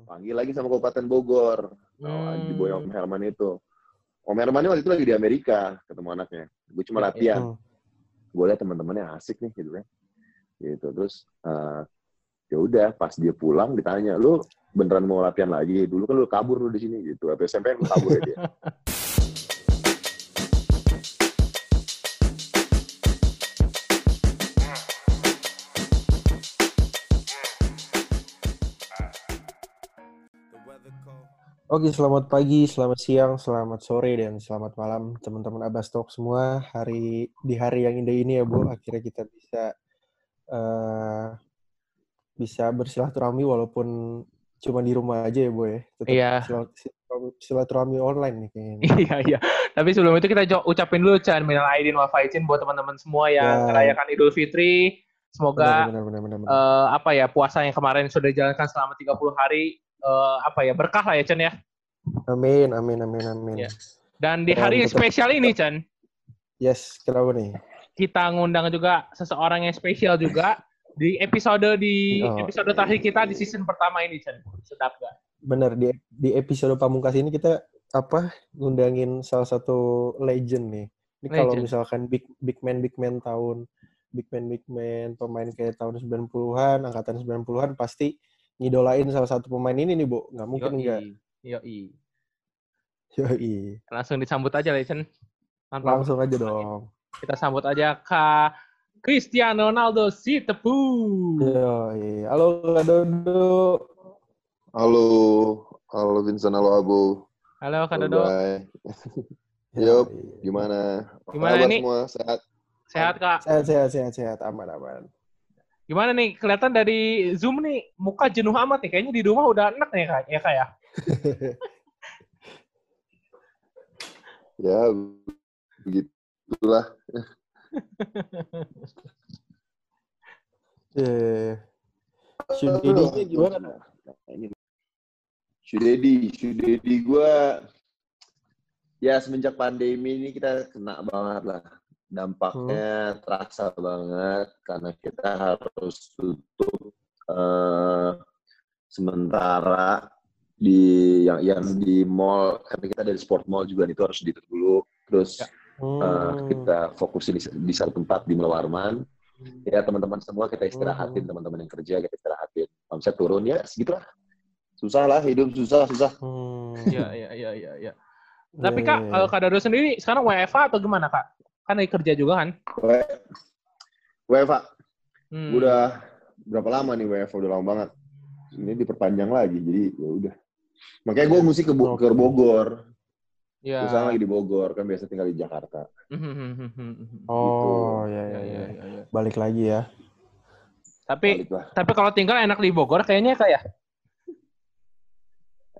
dipanggil lagi sama Kabupaten Bogor. Hmm. di Boy Om Herman itu. Om Herman waktu itu lagi di Amerika ketemu anaknya. Gue cuma Ya, latihan. Hmm. Gue liat teman-temannya asik nih gitu kan. Gitu terus eh, ya udah pas dia pulang ditanya lu beneran mau latihan lagi dulu kan lu kabur lu di sini gitu atau SMP lu kabur ya dia Oke, selamat pagi, selamat siang, selamat sore, dan selamat malam teman-teman Abbas Talk semua. Hari di hari yang indah ini ya, Bu, akhirnya kita bisa eh bisa bersilaturahmi walaupun cuma di rumah aja ya, Bu ya. Tetap Iya. silat- silaturahmi- online nih kayaknya. Iya iya. Tapi sebelum itu kita ucapin dulu Chan minal aidin wal faizin buat teman-teman semua yang Ya. merayakan Idul Fitri. Semoga Benar, benar, benar, benar. eh, apa ya puasa yang kemarin sudah dijalankan selama 30 hari eh, apa ya berkah lah ya Chan ya. Amin, amin, amin, amin. Iya. Dan di hari yang spesial ini Chan, Yes, kenapa nih? kita ngundang juga seseorang yang spesial juga di episode di Oh. episode terakhir kita di season pertama ini Chan. Sedap gak? Benar di di episode pamungkas ini kita apa ngundangin salah satu legend nih. Ini kalau misalkan big big man big man tahun big man big man pemain kayak tahun 90-an, angkatan 90-an pasti ngidolain salah satu pemain ini nih, Bu. Nggak mungkin enggak. Yoi. Yoi. Langsung disambut aja. Tanpa Langsung aja dong. Kita sambut aja Kak Cristiano Ronaldo si tepu. Yoi. Halo Kak Dodo. halo halo Vincent halo Abu Halo Kak Halo, Dodo. Bray. Yup. Yoi. gimana Apa Gimana kabar nih? semua sehat Sehat Kak. Sehat, sehat, sehat, sehat. Aman, aman. Gimana nih? Kelihatan dari Zoom nih muka jenuh amat nih. Kayaknya di rumah udah enak nih Kak. Ya Kak ya. ya begitulah Eh, Shudedinya gimana? Ini Shudedi, Shudedi gue ya semenjak pandemi ini kita kena banget lah dampaknya terasa banget karena kita harus tutup eh, sementara di yang yang di mall karena kita dari sport mall juga itu harus ditutup dulu terus Ya. eh, Hmm. kita fokusin di, di satu tempat di Melawarman ya teman-teman semua kita istirahatin Hmm. teman-teman yang kerja kita istirahatin omset turun ya segitulah susah lah hidup susah susah Hmm. Iya iya iya iya. Ya. Tapi Iya, Kak, kalau iya. Kak Dodo sendiri sekarang WFA atau gimana Kak? Kan lagi kerja juga kan? WFA Hmm. udah berapa lama nih WFA udah lama banget ini diperpanjang lagi jadi ya udah makanya gue mesti ke, ke Bogor Ya. gue sekarang lagi di Bogor kan biasa tinggal di Jakarta Oh, ya, Ya, ya, ya, ya. ya, ya. Balik lagi ya. Tapi tapi kalau tinggal enak di Bogor kayaknya Kak ya.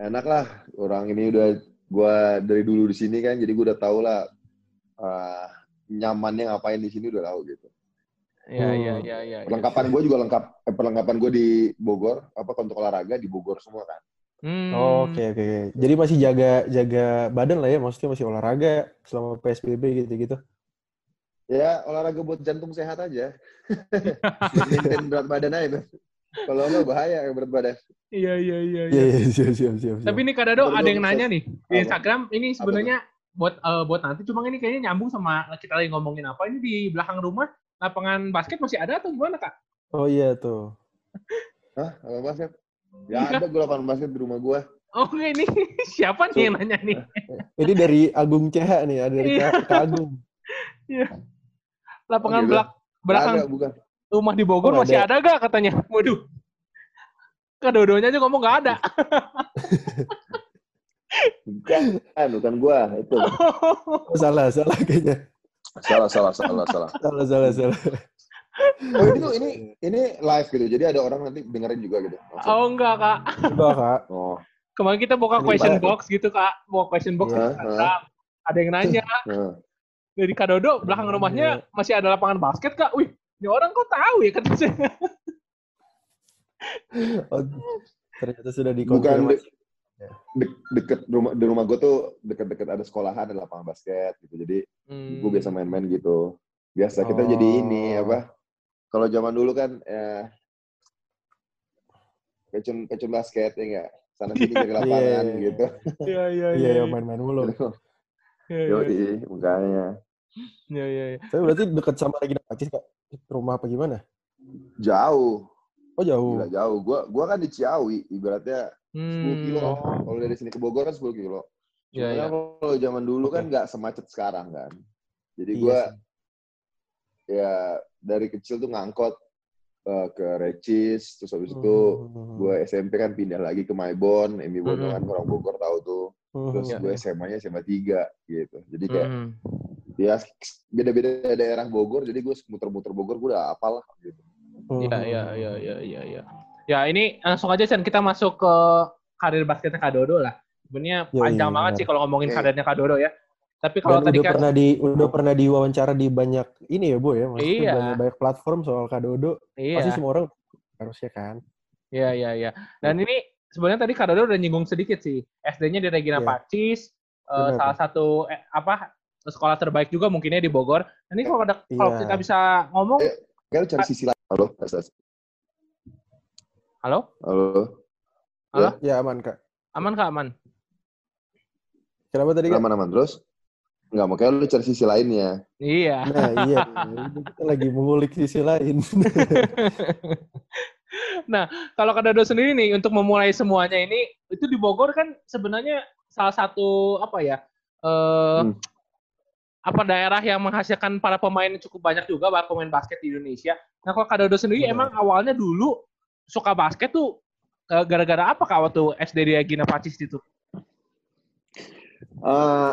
enak lah orang ini udah gue dari dulu di sini kan jadi gue udah tau lah ah, nyamannya ngapain di sini udah tahu gitu Iya Hmm. iya iya iya. perlengkapan gue juga lengkap eh, perlengkapan gue di Bogor apa untuk olahraga di Bogor semua kan Hmm. Oh, Oke, oke. Jadi masih jaga jaga badan lah ya, maksudnya masih olahraga selama PSBB gitu-gitu. ya olahraga buat jantung sehat aja maintain berat badan aja kalau nggak bahaya berat badan Iya iya iya. Iya, iya, siap, siap, siap. Tapi ini Kak Dado Baru ada yang nanya nih di? Instagram ini sebenarnya buat eh, buat nanti cuma ini kayaknya nyambung sama kita lagi ngomongin apa ini di belakang rumah lapangan basket masih ada atau gimana Kak? Oh iya tuh. Hah? Apa basket? Iya. Ya ada gue lapangan basket di rumah gue. Oh ini siapa nih yang nanya nih? Ini dari Agung CH nih, ada dari Iya. Kak, Agung. Lapangan Oh, belak belakang Ada bukan? rumah di Bogor Oh, masih ada. ada gak katanya? Waduh. Kak Dodonya aja ngomong gak ada. Bukan, bukan gue itu. Oh, salah, salah kayaknya. Salah, salah, salah, salah. Salah, salah, salah. Oh ini tuh ini ini live gitu. Jadi ada orang nanti dengerin juga gitu. Langsung. oh enggak Kak. Enggak, Kak. Oh. Kemarin kita buka Ini question Pak. box gitu Kak. Buka question box Hah, Instagram. Ada yang nanya Nah. dari Kak Dodo belakang Iya. rumahnya masih ada lapangan basket Kak. Wih, ini orang kok tahu ya kata saya. Oh, ternyata sudah Bukan dikonfirmasi. De- deket rumah di rumah gue tuh deket-deket ada sekolahan ada lapangan basket gitu. Jadi Hmm. gue biasa main-main gitu. Biasa kita jadi ini Oh. apa? Kalau zaman dulu kan ya kecun kecun basket ya nggak sana sini dari lapangan Iya. gitu Iya iya Iya, ya main-main mulu. Iya yo makanya iya iya. Tapi berarti deket sama Regina Pacis, Kak? Rumah apa gimana? jauh Oh, jauh. gila jauh gua gua kan di Ciawi ibaratnya 10 kilo Hmm. kalau dari sini ke Bogor kan 10 kilo Iya iya. kan kalau zaman dulu kan Oke. nggak semacet sekarang kan jadi Iya gua sih. ya dari kecil tuh ngangkot eh, ke Recis terus habis itu Hmm. gue SMP kan pindah lagi ke Maibon, Emi Bono Mhm. kan orang Bogor tahu tuh. Terus Hmm. Iya, gue SMA-nya SMA 3 gitu. Jadi kayak Hmm. ya beda-beda daerah Bogor, jadi gue muter-muter Bogor gue udah apal lah gitu. Hmm. Iya iya iya iya iya iya. Ya ini langsung aja Sen kita masuk ke karir basketnya Kak Dodo lah. Sebenarnya Yoi, panjang banget benar. sih kalau ngomongin Oke. karirnya Kak Dodo ya. Tapi Dan kalau tadi udah kan pernah di udah pernah diwawancara di banyak ini ya, Bu ya. Maksudnya Iya. banyak, banyak platform soal Kak Dodo. Pasti iya semua orang harusnya kan. iya iya iya. Dan ini sebenarnya tadi Kak Dodo udah nyinggung sedikit sih. SD-nya di Regina Iya. Pacis, eh, Benar. salah satu eh, apa sekolah terbaik juga mungkinnya di Bogor. Nanti kalau ada kalau Iya. kita bisa ngomong, Eh. Kayak lu cari sisi lain. Halo. Halo, Halo. Halo? Ya aman, Kak. aman Kak aman. Kenapa tadi, Kak? Aman-aman terus? Enggak, makanya lu cari sisi lainnya. Iya. Nah, iya. Ini kita lagi mengulik sisi lain. Kalau Kak Dodo sendiri nih untuk memulai semuanya ini itu di Bogor kan sebenarnya salah satu apa ya eh Hmm. apa daerah yang menghasilkan para pemain yang cukup banyak juga para pemain basket di Indonesia. Nah kalau Kak Dodo sendiri Benar. emang awalnya dulu suka basket tuh eh, gara-gara apa Kak waktu SD di Regina Pacis itu? Eh,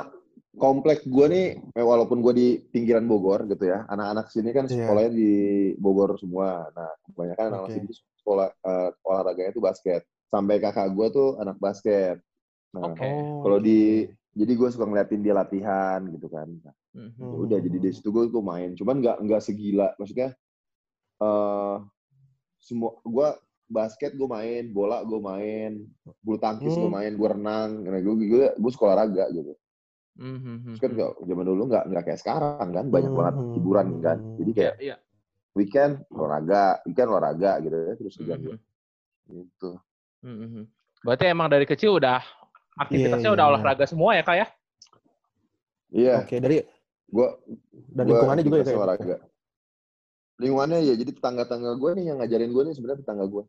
komplek gue nih, eh, walaupun gue di pinggiran Bogor gitu ya, anak-anak sini kan Iya. sekolahnya di Bogor semua. Nah, kebanyakan anak-anak Oke. sini tuh sekolah eh, olahraganya tuh basket. Sampai kakak gue tuh anak basket. Nah, Oke. Oh, kalau di jadi gue suka ngeliatin dia latihan gitu kan. Nah, Mhm. ya udah jadi dari situ gue gue main. Cuman nggak nggak segila. Maksudnya eh semua gue basket gue main, bola gue main, bulu tangkis gue Hmm. main, gue renang. Gue gue gue sekolah olahraga gitu. Mhm. Terus kan nggak- zaman dulu nggak nggak kayak sekarang kan banyak banget Hmm. hiburan kan. Jadi kayak iya. weekend olahraga, weekend olahraga gitu ya terus kerja Mhm. gitu. Mhm. Berarti emang dari kecil udah aktivitasnya Iya, udah iya, olahraga semua ya Kak ya? Iya, Oke, dari gua dan gua lingkungannya juga ya, aktivitas Kak. olahraga. Lingkungannya ya jadi tetangga-tangga gue nih yang ngajarin gue nih sebenarnya tetangga gue.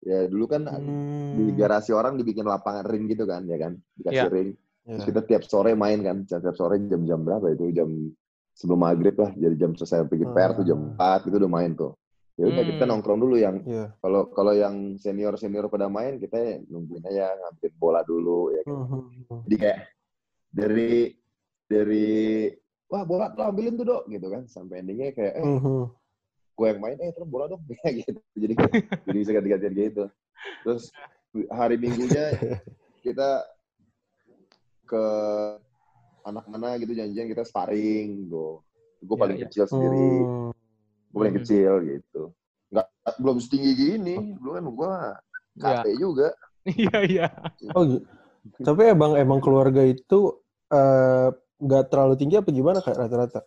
Ya dulu kan Hmm. di garasi orang dibikin lapangan ring gitu kan, ya kan, dikasih Iya. ring. Ya. Terus kita tiap sore main kan, tiap sore jam-jam berapa itu jam sebelum maghrib lah, jadi jam selesai pergi PR tuh jam Hmm. 4 itu udah main tuh. Ya udah kita Hmm. nongkrong dulu yang Iya. kalau kalau yang senior senior pada main kita nungguin aja ngambil bola dulu ya. kan. Hmm. Jadi kayak dari dari wah bola tuh ambilin tuh dok gitu kan sampai endingnya kayak eh Hmm. Gue yang main eh terus bola dong gitu jadi jadi bisa ganti-gantian gitu terus hari minggunya kita ke anak mana gitu janjian kita sparring gitu gue Iya, paling iya. kecil sendiri Hmm. gue paling Mhm. kecil gitu nggak belum setinggi gini dulu kan gue Iya. KT juga Iya, iya. Oh, gitu. Tapi emang emang keluarga itu eh, nggak terlalu tinggi apa gimana kayak rata-rata?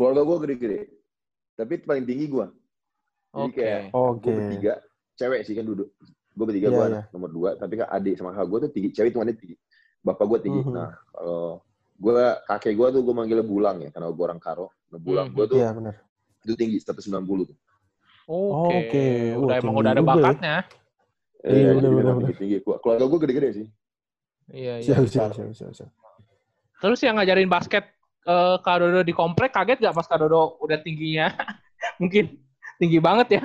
Keluarga gue gede-gede tapi paling tinggi gue jadi Oke. kayak Oke. gue bertiga cewek sih kan duduk gue bertiga Iya, gue anak nomor dua tapi kan adik sama kakak gue tuh tinggi cewek itu tinggi bapak gue tinggi Mhm. nah kalau gue kakek gue tuh gue manggilnya bulang ya karena gue orang karo nah bulang Mhm. gue tuh Iya benar. itu tinggi 190 tuh Oke. Oke. Udah Wah, emang udah ada ya. bakatnya. Iya, Eh, bener, bener, bener. tinggi tinggi keluarga gue gede-gede sih Iya, iya. Siap, siap, siap, siap. Terus yang ngajarin basket eh Kak Dodo di komplek kaget gak pas Kak Dodo udah tingginya? Mungkin tinggi banget ya.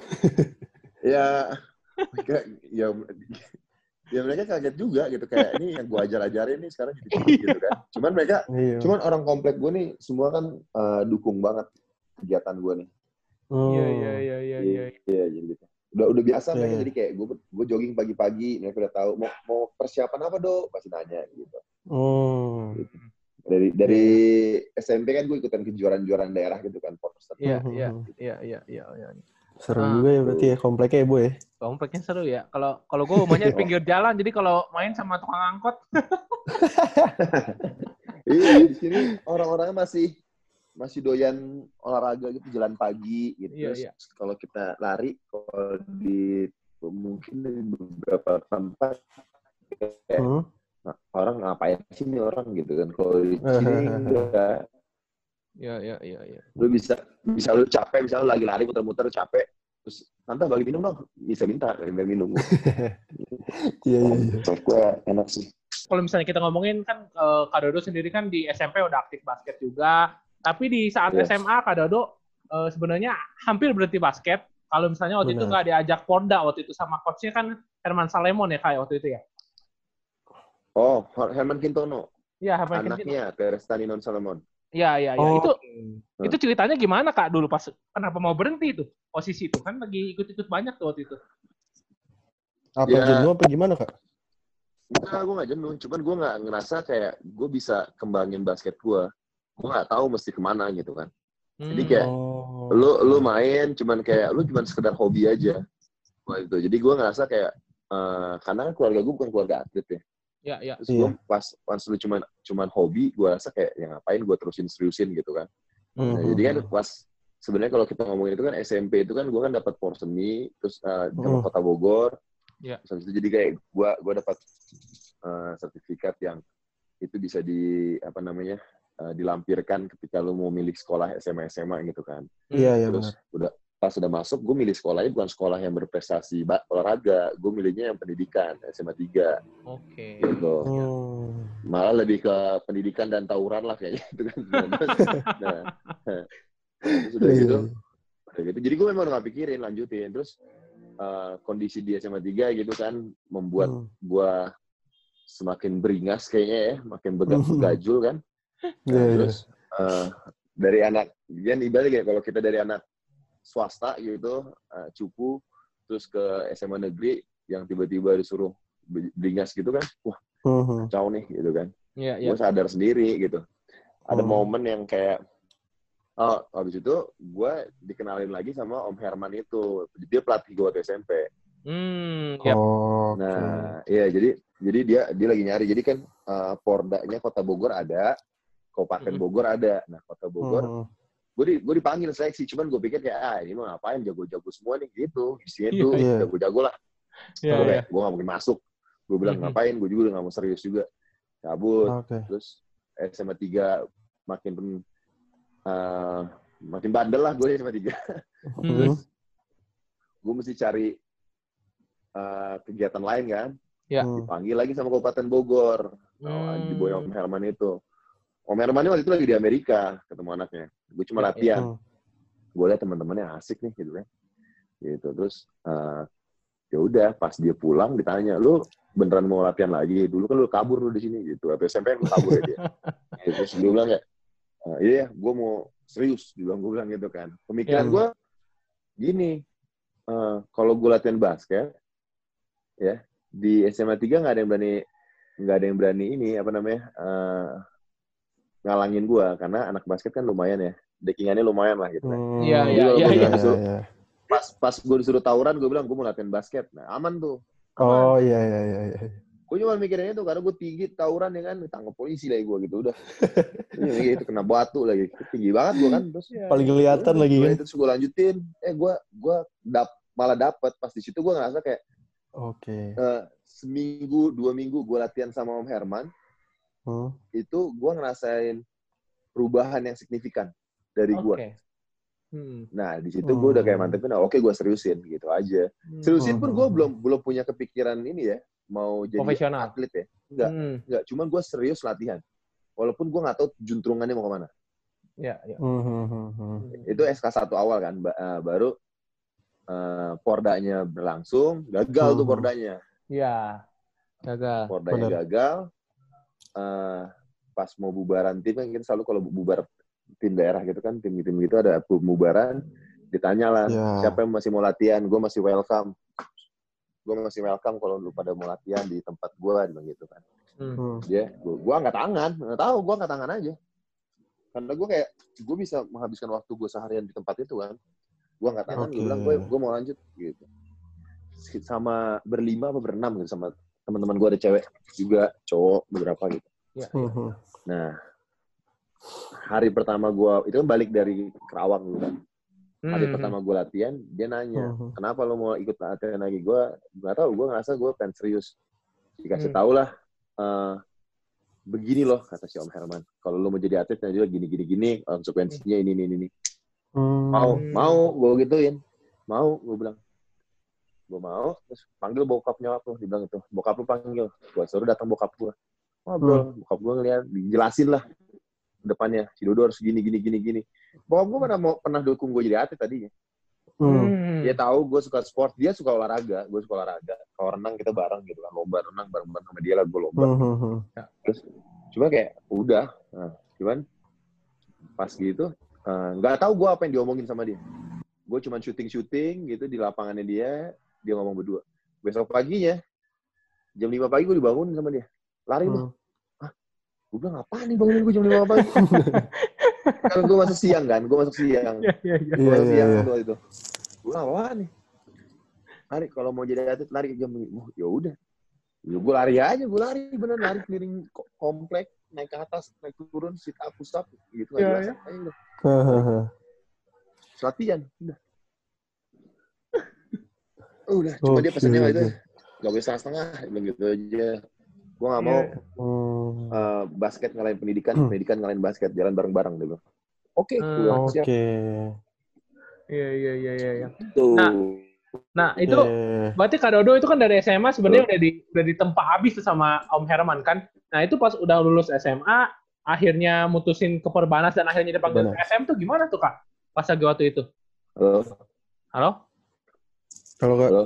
ya mereka ya ya mereka kaget juga gitu kayak ini yang gue ajar ajarin nih sekarang jadi gitu kan cuman mereka Iya. cuman orang komplek gue nih semua kan eh, dukung banget kegiatan gue nih Hmm. Iya, iya, iya, iya, iya. Iya, jadi gitu. Udah udah biasa Iya, mereka iya. jadi kayak gue gue jogging pagi-pagi, mereka udah tahu mau mau persiapan apa dok, pasti nanya gitu. Hmm. Dari dari SMP kan gue ikutan kejuaraan-kejuaraan daerah gitu kan, Porter. Iya, Mhm. iya, iya, iya, iya, iya. Seru Ah. juga ya berarti ya kompleknya ya, Bu ya. Kompleknya seru ya. Kalau kalau gue rumahnya di pinggir jalan, jadi kalau main sama tukang angkot, iya, di sini orang-orangnya masih masih doyan olahraga gitu jalan pagi gitu Iya, Terus iya. kalau kita lari kalau di mungkin di beberapa tempat kayak, Hmm. "Nah, orang ngapain sih nih orang gitu kan kalau di sini enggak Iya, iya, iya, iya. lu bisa bisa lu capek bisa lu lagi lari muter-muter capek terus tante bagi minum dong bisa minta minta minum Iya, iya, iya. Gue enak sih Kalau misalnya kita ngomongin kan eh, Kak Dodo sendiri kan di SMP udah aktif basket juga. Tapi di saat Yes. SMA Kak Dodo eh, sebenarnya hampir berhenti basket. Kalau misalnya waktu itu Benar. nggak diajak Porda waktu itu sama coachnya kan Herman Salemon ya kayak waktu itu ya. Oh Herman Kintono Iya, Herman Kentino. anaknya Terestani Non Solomon Iya, iya, iya. Oh, Itu Hmm. itu ceritanya gimana Kak dulu pas kenapa mau berhenti itu? Posisi itu kan lagi ikut-ikut banyak tuh waktu itu. apa Ya. jenuh apa gimana kak? Enggak, gue gak jenuh. Cuman gue gak ngerasa kayak gue bisa kembangin basket gue. Gue gak tahu mesti ke mana gitu kan. Jadi kayak Oh. lu lu main cuman kayak lu cuman sekedar hobi aja. Wah itu. Jadi gue ngerasa kayak eh, karena kan keluarga gue bukan keluarga atlet ya. Ya, ya. Terus gue pas pas lu cuman cuman hobi, gue rasa kayak ya ngapain gue terusin seriusin gitu kan. Hmm, Nah, hmm, jadi kan pas sebenarnya kalau kita ngomongin itu kan SMP itu kan gue kan dapat porseni terus uh, sama Hmm. kota Bogor. Ya. Terus habis itu jadi kayak gue gua dapat uh, sertifikat yang itu bisa di apa namanya uh, dilampirkan ketika lu mau milih sekolah SMA SMA gitu kan. Iya, iya terus benar. udah pas udah masuk gue milih sekolahnya bukan sekolah yang berprestasi olahraga, gue milihnya yang pendidikan SMA 3 Oke. gitu. Hmm. Malah lebih ke pendidikan dan tawuran lah kayaknya itu kan. nah, terus udah Iya, gitu iya. Udah gitu. Jadi gue memang udah gak pikirin lanjutin. Terus eh, kondisi di SMA 3 gitu kan membuat Hmm. gue semakin beringas kayaknya ya, makin bega- Hmm. begajul kan. Nah, Iya, iya. terus eh, dari anak, kan ibaratnya kayak kalau kita dari anak swasta gitu, eh, cupu, terus ke SMA negeri yang tiba-tiba disuruh be- beringas gitu kan, wah Hmm, hmm. kacau nih gitu kan. Iya, iya. Gue sadar sendiri gitu. Ada Hmm. momen yang kayak Oh, habis itu gue dikenalin lagi sama Om Herman itu. Dia pelatih gue waktu SMP. Hmm, ya. Oh, oke. Nah, iya jadi jadi dia dia lagi nyari. Jadi kan eh, Pordanya Kota Bogor ada, Kabupaten Mhm. Bogor ada. Nah, Kota Bogor, Hmm. Gue di, gue dipanggil seleksi. Cuman gue pikir kayak ah ini mah ngapain jago-jago semua nih gitu. Isinya tuh iya. jago-jago lah. Iya, gue iya. gue gak mungkin masuk. Gue bilang Mhm. ngapain? Gue juga udah gak mau serius juga. Cabut. Oke. Terus SMA 3 makin eh, makin bandel lah gue SMA 3. Hmm. gue mesti cari eh, kegiatan lain kan. Ya. Hmm. Dipanggil lagi sama Kabupaten Bogor. Oh, di boy Hmm. Om Herman itu. Om Herman waktu itu lagi di Amerika ketemu anaknya. Gue cuma Ya, ya. latihan. Hmm. Gue liat teman-temannya asik nih gitu kan. Gitu terus eh, ya udah pas dia pulang ditanya lu beneran mau latihan lagi dulu kan lu kabur lu di sini gitu waktu SMP kan lu kabur ya dia Gitu, terus dia bilang kayak "Eh, iya ya gue mau serius dia bilang gue bilang gitu kan pemikiran Ya. gue gini eh, kalau gue latihan basket ya di SMA 3 nggak ada yang berani nggak ada yang berani ini apa namanya eh, ngalangin gue karena anak basket kan lumayan ya deckingannya lumayan lah gitu kan Hmm. Iya, iya, iya, iya. disuruh- iya. pas pas gue disuruh tawuran gue bilang gue mau latihan basket nah aman tuh Oh iya iya iya. iya. gue cuma mikirin itu karena gue tinggi tawuran ya kan ditangkap polisi lagi gue gitu udah Iya, itu kena batu lagi tinggi banget gue kan terus Paling kelihatan lagi gua kan. itu terus gue lanjutin eh gue gue dap malah dapet pas di situ gue ngerasa kayak Oke. eh, seminggu dua minggu gue latihan sama Om Herman. Itu gue ngerasain perubahan yang signifikan dari gue Oke. Hmm. nah di situ gue udah kayak Hmm. mantepin "Ah, oke gue seriusin gitu aja Hmm. seriusin pun gue Hmm. belum belum punya kepikiran ini ya mau jadi Profesional. atlet ya enggak Hmm. enggak cuman gue serius latihan walaupun gue nggak tahu juntrungannya mau ke mana Ya, ya. Hmm, hmm, hmm, hmm. itu SK1 awal kan ba- eh, baru eh, pordanya berlangsung gagal tuh Hmm. pordanya Ya. Gagal. pordanya Benar. gagal eh, pas mau bubaran tim kan kita selalu kalau bubar tim daerah gitu kan tim tim gitu ada pembubaran ditanya lah Ya. siapa yang masih mau latihan gue masih welcome gue masih welcome kalau lu pada mau latihan di tempat gue bilang gitu kan Hmm. Hmm. dia gue gua angkat tangan nggak tahu gue angkat tangan aja karena gue kayak gue bisa menghabiskan waktu gue seharian di tempat itu kan gue angkat tangan gue Oke. bilang gue gue mau lanjut gitu sama berlima apa berenam gitu sama teman-teman gue ada cewek juga cowok beberapa gitu Ya. Hmm, hmm. nah hari pertama gue itu kan balik dari Kerawang dulu kan hari Hmm. pertama gue latihan dia nanya Mhm. kenapa lo mau ikut latihan lagi gue nggak tahu gue ngerasa gue pengen serius dikasih Hmm. tau lah eh, begini loh kata si Om Herman kalau lo mau jadi atlet nanti gini gini gini konsekuensinya ini ini ini Hmm. mau Hmm. mau gue gituin mau gue bilang gue mau terus panggil bokap nyokap lo dibilang itu bokap lo panggil gue suruh datang bokap gue ngobrol bokap gue ngeliat dijelasin lah depannya. Si Dodo harus gini gini gini gini. Bokap gue pernah mau pernah dukung gue jadi atlet tadinya. Hmm. Hmm. dia tahu gue suka sport dia suka olahraga gue suka olahraga. Kalau renang kita bareng gitu kan lomba renang bareng bareng sama dia lah gue lomba. Hmm, hmm, hmm. terus cuma kayak udah. Nah, cuman pas gitu eh, nggak tahu gue apa yang diomongin sama dia. Gue cuma syuting syuting gitu di lapangannya dia dia ngomong berdua. Besok paginya jam 5 pagi gue dibangun sama dia. Lari lu Hmm. gue bilang apa nih bangunin gue jam 5 pagi? Kan gue masuk siang kan gue masuk siang. Iya, iya, iya. gue Iya, masuk iya, siang iya. tuh itu. Gue bilang apa nih? Lari kalau mau jadi atlet lari jam oh, ya udah. Ya gue lari aja gue lari. Bener lari keliling ko- komplek naik ke atas naik turun sit up push up. Gitu nggak Iya, jelas. iya. aja udah Hahaha. Terus latihan udah udah cuma dia pesennya Oke, itu oke. gak boleh setengah setengah dia bilang gitu aja gue nggak mau Iya. Hmm. eh, basket ngalahin pendidikan Hmm. pendidikan ngalahin basket jalan bareng bareng dia bilang oke gue Hmm, Oke. siap Iya, iya, iya, iya, tuh Nah, Nah, itu Oke. berarti Kak Dodo itu kan dari SMA sebenarnya udah di udah ditempa habis tuh sama Om Herman kan. Nah, itu pas udah lulus SMA, akhirnya mutusin ke Perbanas dan akhirnya dipanggil ke. SM tuh gimana tuh, Kak? Pas lagi waktu itu. halo Halo? Kalau nggak halo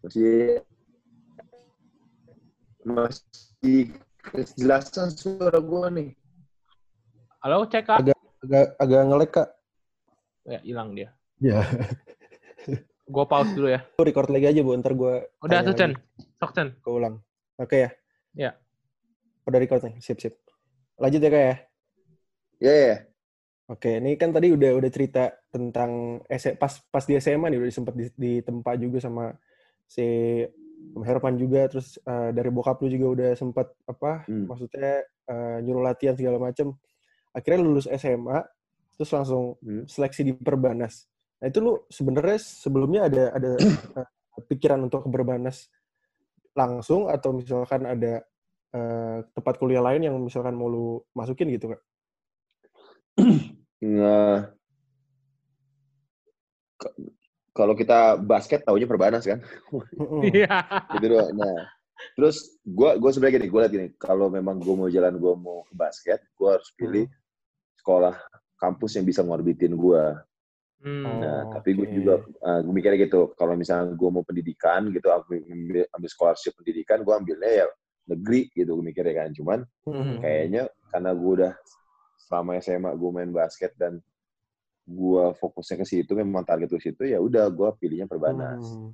masih masih kejelasan suara gue nih Halo, cek Kak. agak agak ngelek kak. Ya, hilang dia. Ya. Gue pause dulu ya. Record lagi aja bu, ntar gue Udah tuh, Chen. Sok, Chen. Ke ulang. Oke ya? Ya. Udah record nih, sip sip. Lanjut ya kak ya? ya ya Oke, ini kan tadi udah udah cerita tentang S- pas pas di SMA nih udah sempat di, ditempa juga sama si Herman juga, terus eh, dari bokap lu juga udah sempat apa? Hmm. Maksudnya eh, nyuruh latihan segala macem. Akhirnya lulus SMA, terus langsung Hmm. seleksi di Perbanas. Nah itu lu sebenarnya sebelumnya ada ada eh, pikiran untuk ke Perbanas langsung atau misalkan ada eh, tempat kuliah lain yang misalkan mau lu masukin gitu kak? K- kalau kita basket taunya perbanas kan. Iya. itu doang nah terus gue gue sebenarnya gini gue liat gini kalau memang gue mau jalan gue mau ke basket gue harus pilih sekolah kampus yang bisa ngorbitin gue Hmm. nah Oh, tapi gue juga gue mikirnya gitu kalau misalnya gue mau pendidikan gitu ambil, ambil, ambil scholarship pendidikan gue ambilnya ya negeri gitu gue mikirnya kan cuman Mm-mm. kayaknya karena gue udah selama SMA gue main basket dan gue fokusnya ke situ memang target ke situ ya udah gue pilihnya perbanas Hmm.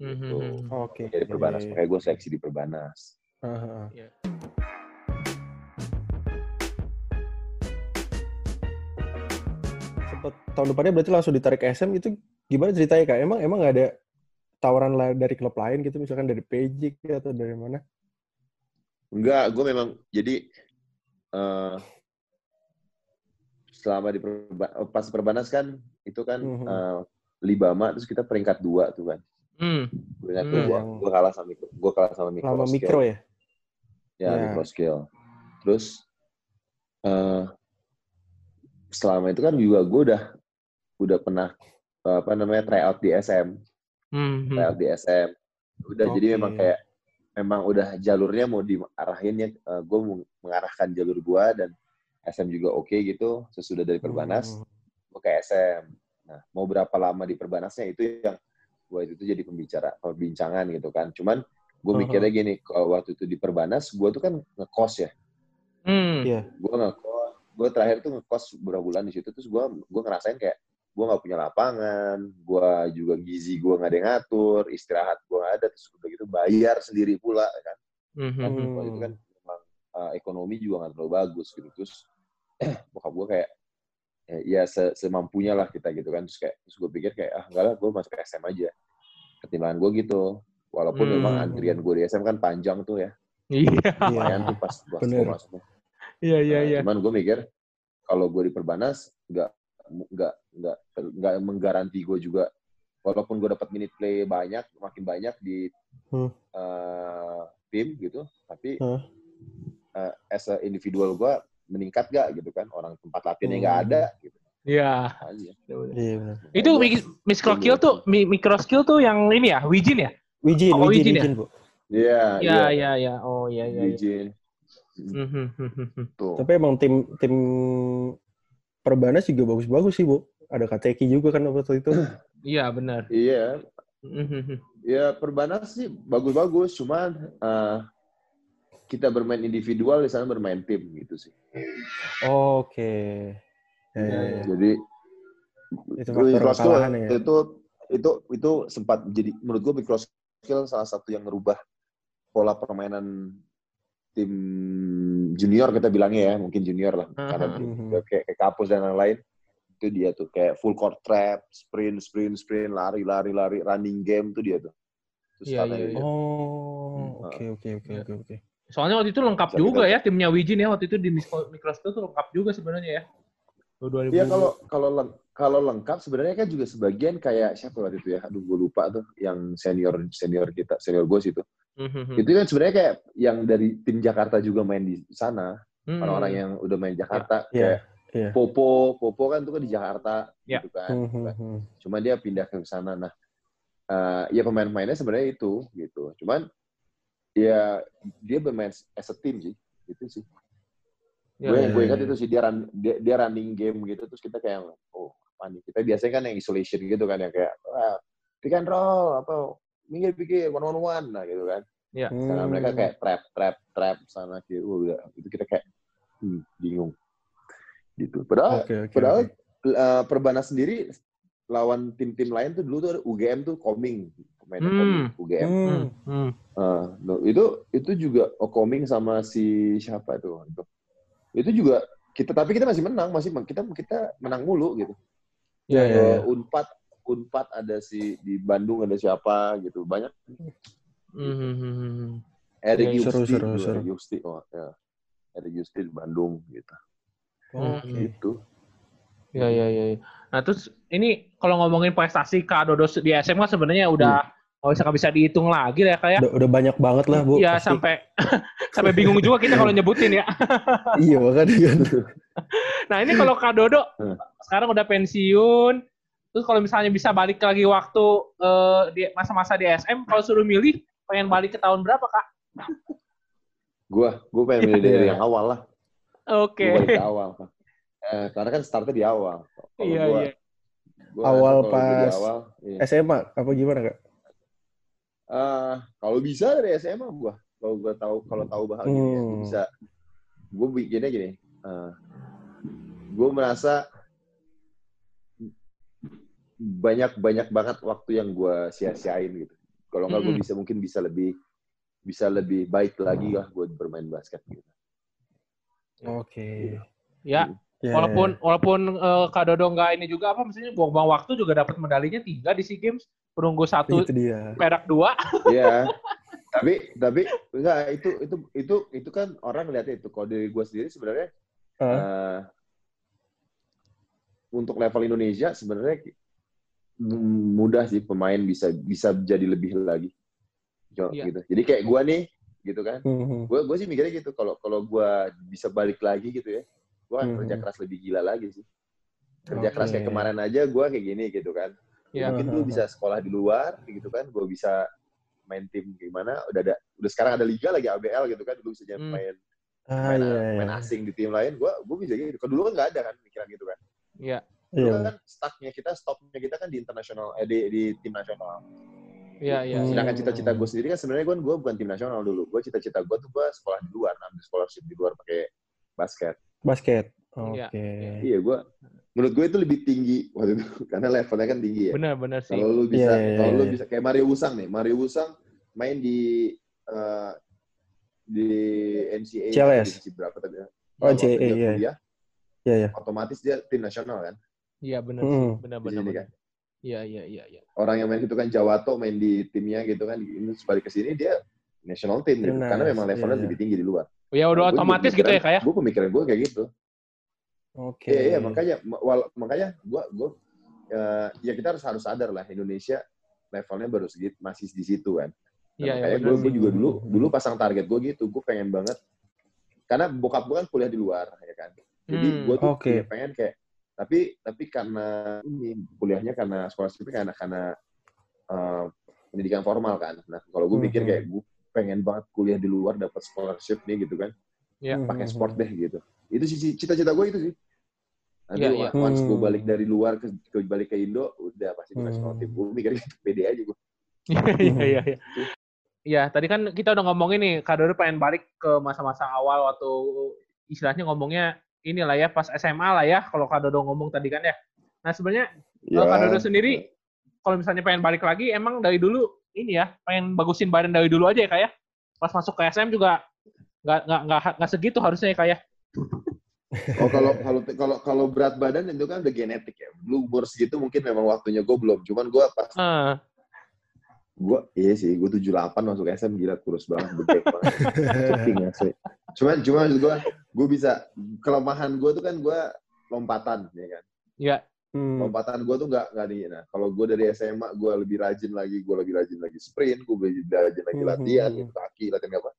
Hmm, gitu. hmm, hmm. Oke. jadi perbanas Iya, iya, makanya gue seleksi di perbanas iya. Ah, ah, ah. Iya. Sempet tahun depannya berarti langsung ditarik ke SM itu gimana ceritanya kak? Emang emang nggak ada tawaran dari klub lain gitu misalkan dari PJ atau dari mana? enggak gue memang jadi eh selama di perba- pas perbanas kan itu kan Mhm. eh, libama terus kita peringkat dua tuh kan Hmm. peringkat Hmm. dua gue gue kalah sama gue kalah sama mikro Lama skill. mikro ya? ya Ya. micro skill terus eh selama itu kan juga gue udah udah pernah eh, apa namanya tryout di SM Hmm. hmm. tryout di SM udah jadi Oke. memang kayak memang udah jalurnya mau diarahin ya gue mau mengarahkan jalur gue dan SM juga oke gitu sesudah dari Perbanas Hmm. gue ke SM nah mau berapa lama di Perbanasnya itu yang gue itu jadi pembicara perbincangan gitu kan cuman gue Uh-huh. mikirnya gini kalau waktu itu di Perbanas gue tuh kan ngekos ya Hmm. Iya. gue ngekos gue terakhir tuh ngekos beberapa bulan di situ terus gue gue ngerasain kayak gue nggak punya lapangan gue juga gizi gue nggak ada yang ngatur istirahat gue nggak ada terus udah gitu bayar sendiri pula kan Hmm, hmm, Waktu hmm. itu kan uh, ekonomi juga nggak terlalu bagus gitu terus bokap gue kayak eh, ya se- semampunya lah kita gitu kan terus kayak terus gue pikir kayak ah enggak lah gue masuk SM aja pertimbangan gue gitu walaupun Hmm. memang antrian gue di SM kan panjang tuh ya Iya. lumayan tuh pas pas Bener. gua masuk. Iya, iya, Nah, iya. Cuman gue mikir kalau gue di Perbanas nggak nggak nggak nggak menggaranti gue juga walaupun gue dapat minute play banyak makin banyak di Hmm. eh, tim gitu tapi Hah? Eh, as a individual gue meningkat gak gitu kan orang tempat latihannya nggak Hmm. ada gitu Iya. aja. Iya benar. Itu mi- micro skill tuh, mi- micro skill tuh yang ini ya, Wijin ya? Wijin, Oh, Wijin, Wijin ya? Wijin, Bu. Iya, Iya, iya, iya. Oh, iya, iya. iya. Mhm, mhm, mhm. Tuh. Tapi emang tim tim Perbanas juga bagus-bagus sih, Bu. Ada Kateki juga kan waktu itu. Iya, benar. Iya, Mhm. ya Perbanas sih bagus-bagus, cuman eh, kita bermain individual di sana bermain tim gitu sih. Oke. Ya, ya, ya. Jadi Itu Gue faktor micro skill kekalahan ya. itu itu itu sempat jadi menurut gue micro skill salah satu yang merubah pola permainan tim junior kita bilangnya ya mungkin junior lah karena Mhm. kayak, kayak kapus dan lain-lain itu dia tuh kayak full court trap sprint sprint sprint lari lari lari running game tuh dia tuh Terus Iya, iya, iya. Oh, oke oke oke Iya. oke oke. Soalnya waktu itu lengkap Bisa juga kita- ya timnya Wijin ya waktu itu di micro micro skill tuh lengkap juga sebenarnya ya. 2000. Iya kalau kalau leng- kalau lengkap sebenarnya kan juga sebagian kayak siapa waktu itu ya aduh gue lupa tuh yang senior senior kita senior gue itu Mhm. itu kan sebenarnya kayak yang dari tim Jakarta juga main di sana Mhm. orang-orang yang udah main Jakarta Iya, kayak iya. Popo Popo kan tuh kan di Jakarta Ya. gitu kan Hmm, hmm, hmm. cuma dia pindah ke sana nah eh, ya pemain-pemainnya sebenarnya itu gitu cuman ya dia bermain as a team sih gitu sih Ya, gue ya, gue ya, ingat ya. itu sih dia, run, dia dia running game gitu terus kita kayak oh apa nih kita biasanya kan yang isolation gitu kan yang kayak ah, pick and roll apa minggir pikir one on one nah gitu kan Sedangkan Hmm. mereka kayak trap trap trap sana kiri udah itu kita kayak hmm, bingung gitu padahal Oke oke. padahal oke. eh, Perbanas sendiri lawan tim-tim lain tuh dulu tuh ada UGM tuh Koming pemain Hmm. UGM Hmm. Ah, no, itu itu juga Okoming sama si siapa itu itu itu juga kita tapi kita masih menang masih kita kita menang mulu gitu Iya iya. iya. Eh, unpad unpad ada si di Bandung ada siapa gitu banyak Mhm. Eric Iya, seru, Yusti seru, seru. Eric Yusti oh ya Eric Yusti di Bandung gitu Oke. gitu Ya, ya, ya. ya. Nah, terus ini kalau ngomongin prestasi Kak Dodo di SMA sebenarnya udah nggak bisa nggak bisa dihitung lagi lah ya kayak. Udah, udah banyak banget lah bu. Iya pasti. sampai sampai bingung juga kita kalau nyebutin ya. iya makanya kan. Nah ini kalau Kak Dodo Hmm. sekarang udah pensiun, terus kalau misalnya bisa balik lagi waktu eh, di masa-masa di SM, kalau suruh milih pengen balik ke tahun berapa Kak? gua gua pengen milih dari Iya. yang awal lah Oke. gua balik ke awal eh, karena kan startnya di awal Iya iya. gua Awal pas- awal, iya. SMA apa gimana kak? Ah, kalau bisa dari SMA gua. Kalau gua tahu kalau tahu bahagia Hmm. gua bisa. Gua bikinnya gini. ah, gua merasa banyak banyak banget waktu yang gua sia-siain gitu. Kalau nggak gua Mm-mm. bisa mungkin bisa lebih bisa lebih baik lagi lah buat bermain basket gitu. Oke. Ya, Ya, walaupun walaupun eh, Kak Dodo nggak ini juga apa maksudnya buang-buang waktu juga dapat medalinya tiga di SEA Games, perunggu satu, itu dia. perak dua. Iya. tapi tapi enggak itu itu itu itu kan orang ngeliatnya itu. Kalau dari gua sendiri sebenarnya Hah? eh, untuk level Indonesia sebenarnya mudah sih pemain bisa bisa jadi lebih lagi. Iya. gitu. Jadi kayak gua nih gitu kan. Hmm, Gue gue sih mikirnya gitu kalau kalau gua bisa balik lagi gitu ya. Gua akan Hmm. kerja keras lebih gila lagi sih. Kerja Oke. keras kayak kemarin aja gua kayak gini gitu kan. Iya. Mungkin gue bisa sekolah di luar gitu kan. Gue bisa main tim gimana udah ada udah sekarang ada liga lagi ABL gitu kan dulu bisa jadi Hmm. main Ah main, iya main iya. asing di tim lain gue gue bisa gitu kalau dulu kan nggak ada kan pikiran gitu kan Iya. dulu Iya. kan startnya kita stopnya kita kan di internasional eh, di, di tim nasional Iya, iya. Hmm. iya. sedangkan cita-cita gue sendiri kan sebenarnya gue gue bukan tim nasional dulu gue cita-cita gue tuh gue sekolah di luar ambil scholarship di luar pakai basket Basket. Oke. Iya. iya gue menurut gue itu lebih tinggi waktu itu karena levelnya kan tinggi ya Benar, benar sih. kalau lu bisa Iya, iya, kalau lu iya. bisa kayak Mario Wusang nih Mario Wusang main di eh, di NCAA CLS. divisi berapa tadi ya? Oh, NCAA, iya. Iya iya. otomatis dia tim nasional kan Iya, benar Hmm. sih. Benar, di benar. kan Iya, iya, iya, iya. orang yang main itu kan Jawato main di timnya gitu kan ini terus balik ke sini dia national team gitu. Karena memang levelnya iya, lebih tinggi di luar. Ya udah Nah, otomatis gitu ya kak ya. Gue pemikiran gue kayak gitu. Oke. Iya, iya makanya ma- wal- makanya gue gue ya kita harus harus sadar lah Indonesia levelnya baru segitu masih di situ kan. Nah, Iya, iya, makanya benar gue juga dulu dulu pasang target gue gitu. Gue pengen banget karena bokap gue kan kuliah di luar ya kan. Jadi Hmm, gue tuh oke. ya pengen kayak tapi tapi karena ini kuliahnya karena scholarship karena karena eh, pendidikan formal kan. Nah kalau gue mikir Mhm. kayak gue pengen banget kuliah di luar dapat scholarship nih gitu kan Iya. pakai Mhm. sport deh gitu. Itu sih cita-cita gue itu sih. Nanti Iya, iya. once gue Hmm. balik dari luar ke, ke balik ke Indo, udah pasti gue national Hmm. team. Gue mikir gitu, pede aja gue. Iya, iya, iya. iya. Iya, tadi kan kita udah ngomongin nih, Kak Dodo pengen balik ke masa-masa awal waktu istilahnya ngomongnya inilah ya, pas SMA lah ya, kalau Kak Dodo ngomong tadi kan ya. Nah sebenarnya kalau Kak Dodo sendiri, kalau misalnya pengen balik lagi, emang dari dulu ini ya, pengen bagusin badan dari dulu aja ya Kak ya? Pas masuk ke SM juga nggak nggak nggak nggak segitu harusnya ya Kak ya? Oh kalau kalau kalau kalau berat badan itu kan udah genetik ya. Lu umur segitu mungkin memang waktunya gue belum. Cuman gue pas Ah, gue iya sih gue 78 masuk SM gila kurus banget gede banget. Asli. Cuman cuman gue gue bisa kelemahan gue tuh kan gue lompatan ya kan. ya, Hmm. lompatan gue tuh nggak nggak di nah kalau gue dari SMA gue lebih rajin lagi gue lebih rajin lagi sprint gue lebih rajin lagi Mhm. latihan gitu kaki latihan apa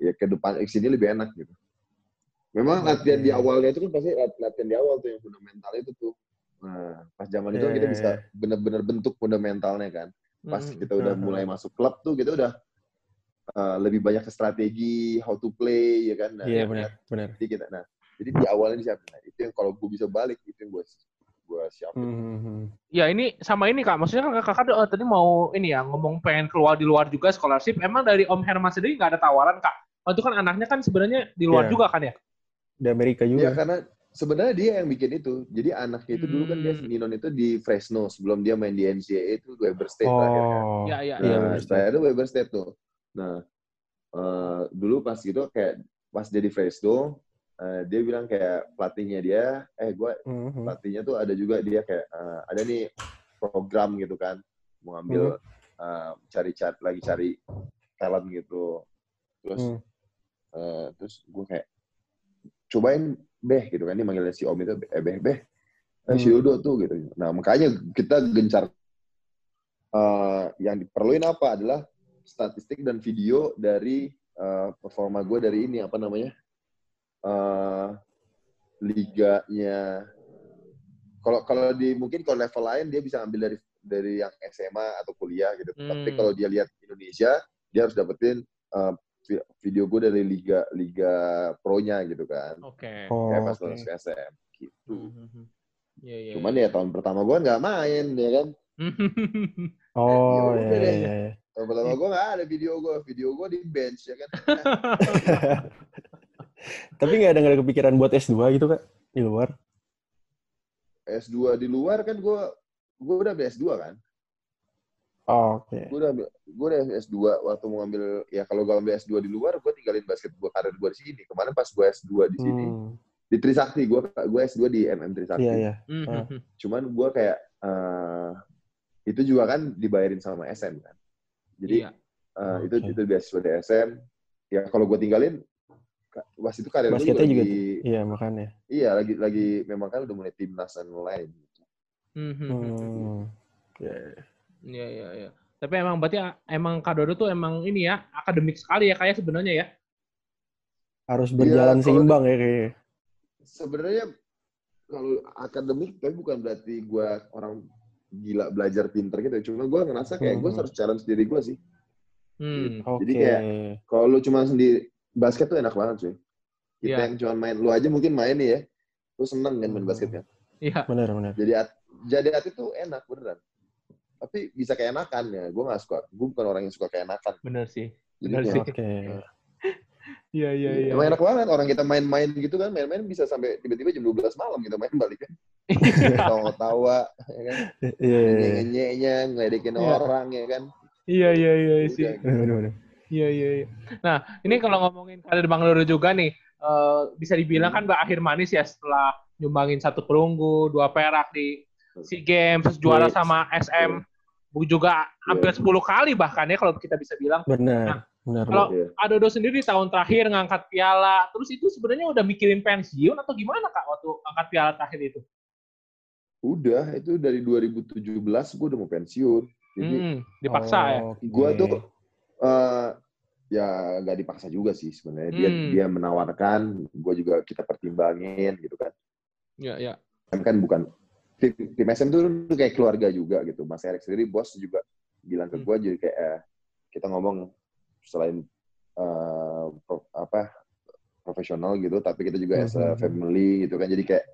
ya ke depan ke sini lebih enak gitu. Memang latihan di awalnya itu kan pasti lat- latihan di awal tuh yang fundamental itu tuh. Nah pas zaman itu kan kita bisa bener-bener bentuk fundamentalnya kan. Pas Mm, kita udah Mhm. mulai masuk klub tuh kita udah uh, lebih banyak ke strategi how to play ya kan. Nah, Iya yang- benar, benar. jadi kita nah jadi di awalnya disiapin nah, itu yang kalau gue bisa balik itu yang gue gue siapin Hmm. Ya ini sama ini kak, maksudnya kan kakak eh, tadi mau ini ya ngomong pengen keluar di luar juga scholarship. Emang dari Om Herman sendiri nggak ada tawaran kak? Oh, itu kan anaknya kan sebenarnya di luar Iya. juga kan ya? Di Amerika juga. karena sebenarnya dia yang bikin itu. Jadi anaknya itu dulu kan dia Hmm. Ninon itu di Fresno sebelum dia main di NCAA itu Weber State terakhir kan. Oh. Iya iya. Iya, Nah, Weber State. terakhir itu Weber State tuh. Nah, eh, dulu pas gitu kayak pas dia di Fresno, eh, dia bilang kayak pelatihnya dia, eh gue Mhm. pelatihnya tuh ada juga dia kayak eh, ada nih program gitu kan, mau ambil eh, cari cari lagi cari talent gitu. Terus Hmm. eh, terus gue kayak cobain beh gitu kan, ini manggilnya si Om itu eh beh beh, eh si Hmm. Dodo tuh gitu. Nah makanya kita gencar eh, yang diperluin apa adalah statistik dan video dari eh, performa gue dari ini apa namanya eh liganya kalau kalau di mungkin kalau level lain dia bisa ambil dari dari yang SMA atau kuliah gitu tapi Hmm. kalau dia lihat Indonesia dia harus dapetin vi- video gue dari liga liga pro-nya gitu kan Oke. Oh, kayak pas oke. lulus SM gitu Mhm. Iya iya. cuman ya tahun pertama gue nggak main ya kan Oh, Ya iya, iya. tahun pertama gue nggak ada video gue video gue di bench ya kan Tapi nggak ada nggak ada kepikiran buat S2 gitu kak di luar? S2 di luar kan gue gue udah ambil S2 kan Oh, Oke. gue udah ambil gue udah S2 waktu mau ambil ya kalau gue ambil S2 di luar gue tinggalin basket gue karir gue di sini kemarin pas gue S2 di sini Hmm. di Trisakti gue gue S2 di MM Trisakti Iya iya. Mhm. cuman gue kayak eh, itu juga kan dibayarin sama SM kan jadi Iya. eh, itu Oke. itu beasiswa di SM ya kalau gue tinggalin pas itu karir gue Basketnya juga lagi Iya makanya. iya lagi lagi memang kan udah mulai timnas dan lain Mhm. Hmm. Iya. Iya iya iya. Tapi emang berarti emang Kak Dodo tuh emang ini ya akademik sekali ya kayak sebenarnya ya. Harus berjalan kalau- seimbang ya kayaknya. sebenarnya kalau akademik tapi bukan berarti gue orang gila belajar pinter gitu cuma gue ngerasa kayak gue Mhm. harus challenge diri gue sih Hmm. Oke. Jadi kayak- kalau lu cuma sendiri basket tuh enak banget sih kita Iya. yang cuma main lu aja mungkin main nih ya lu seneng kan main Hmm. basket kan Iya. Hmm. Benar benar. jadi at, jadi atlet tuh enak beneran tapi bisa keenakan ya gue nggak suka gue bukan orang yang suka keenakan Bener sih. jadi kayak, sih. Oke. Iya iya iya. emang enak banget orang kita main-main gitu kan main-main bisa sampai tiba-tiba jam 12 malam kita main balik kan tawa-tawa ya kan Iya iya iya. nyenye-nyenye ngeledekin Iya. orang ya kan Iya iya iya sih. Udah, Benar benar. Iya iya iya. Nah, ini kalau ngomongin karir Bang Dodo juga nih, eh, bisa dibilang kan berakhir manis ya setelah nyumbangin satu perunggu, dua perak di SEA Games, juara sama SM, juga hampir 10 kali bahkan ya kalau kita bisa bilang. Benar. Benar. Kalau Iya. Adodo sendiri di tahun terakhir ngangkat piala, terus itu sebenarnya udah mikirin pensiun atau gimana kak waktu angkat piala terakhir itu? Udah, itu dari 2017 gue udah mau pensiun. Jadi Hmm, dipaksa ya? Oke. gue tuh eh ya nggak dipaksa juga sih sebenarnya. Dia Hmm. dia menawarkan, gue juga kita pertimbangin gitu kan. Iya, iya. SM kan bukan tim, tim SM tuh kayak keluarga juga gitu. Mas Erik sendiri bos juga bilang ke Hmm. gue jadi kayak eh, kita ngomong selain eh, pro- apa profesional gitu, tapi kita juga as a Hmm. family gitu kan. Jadi kayak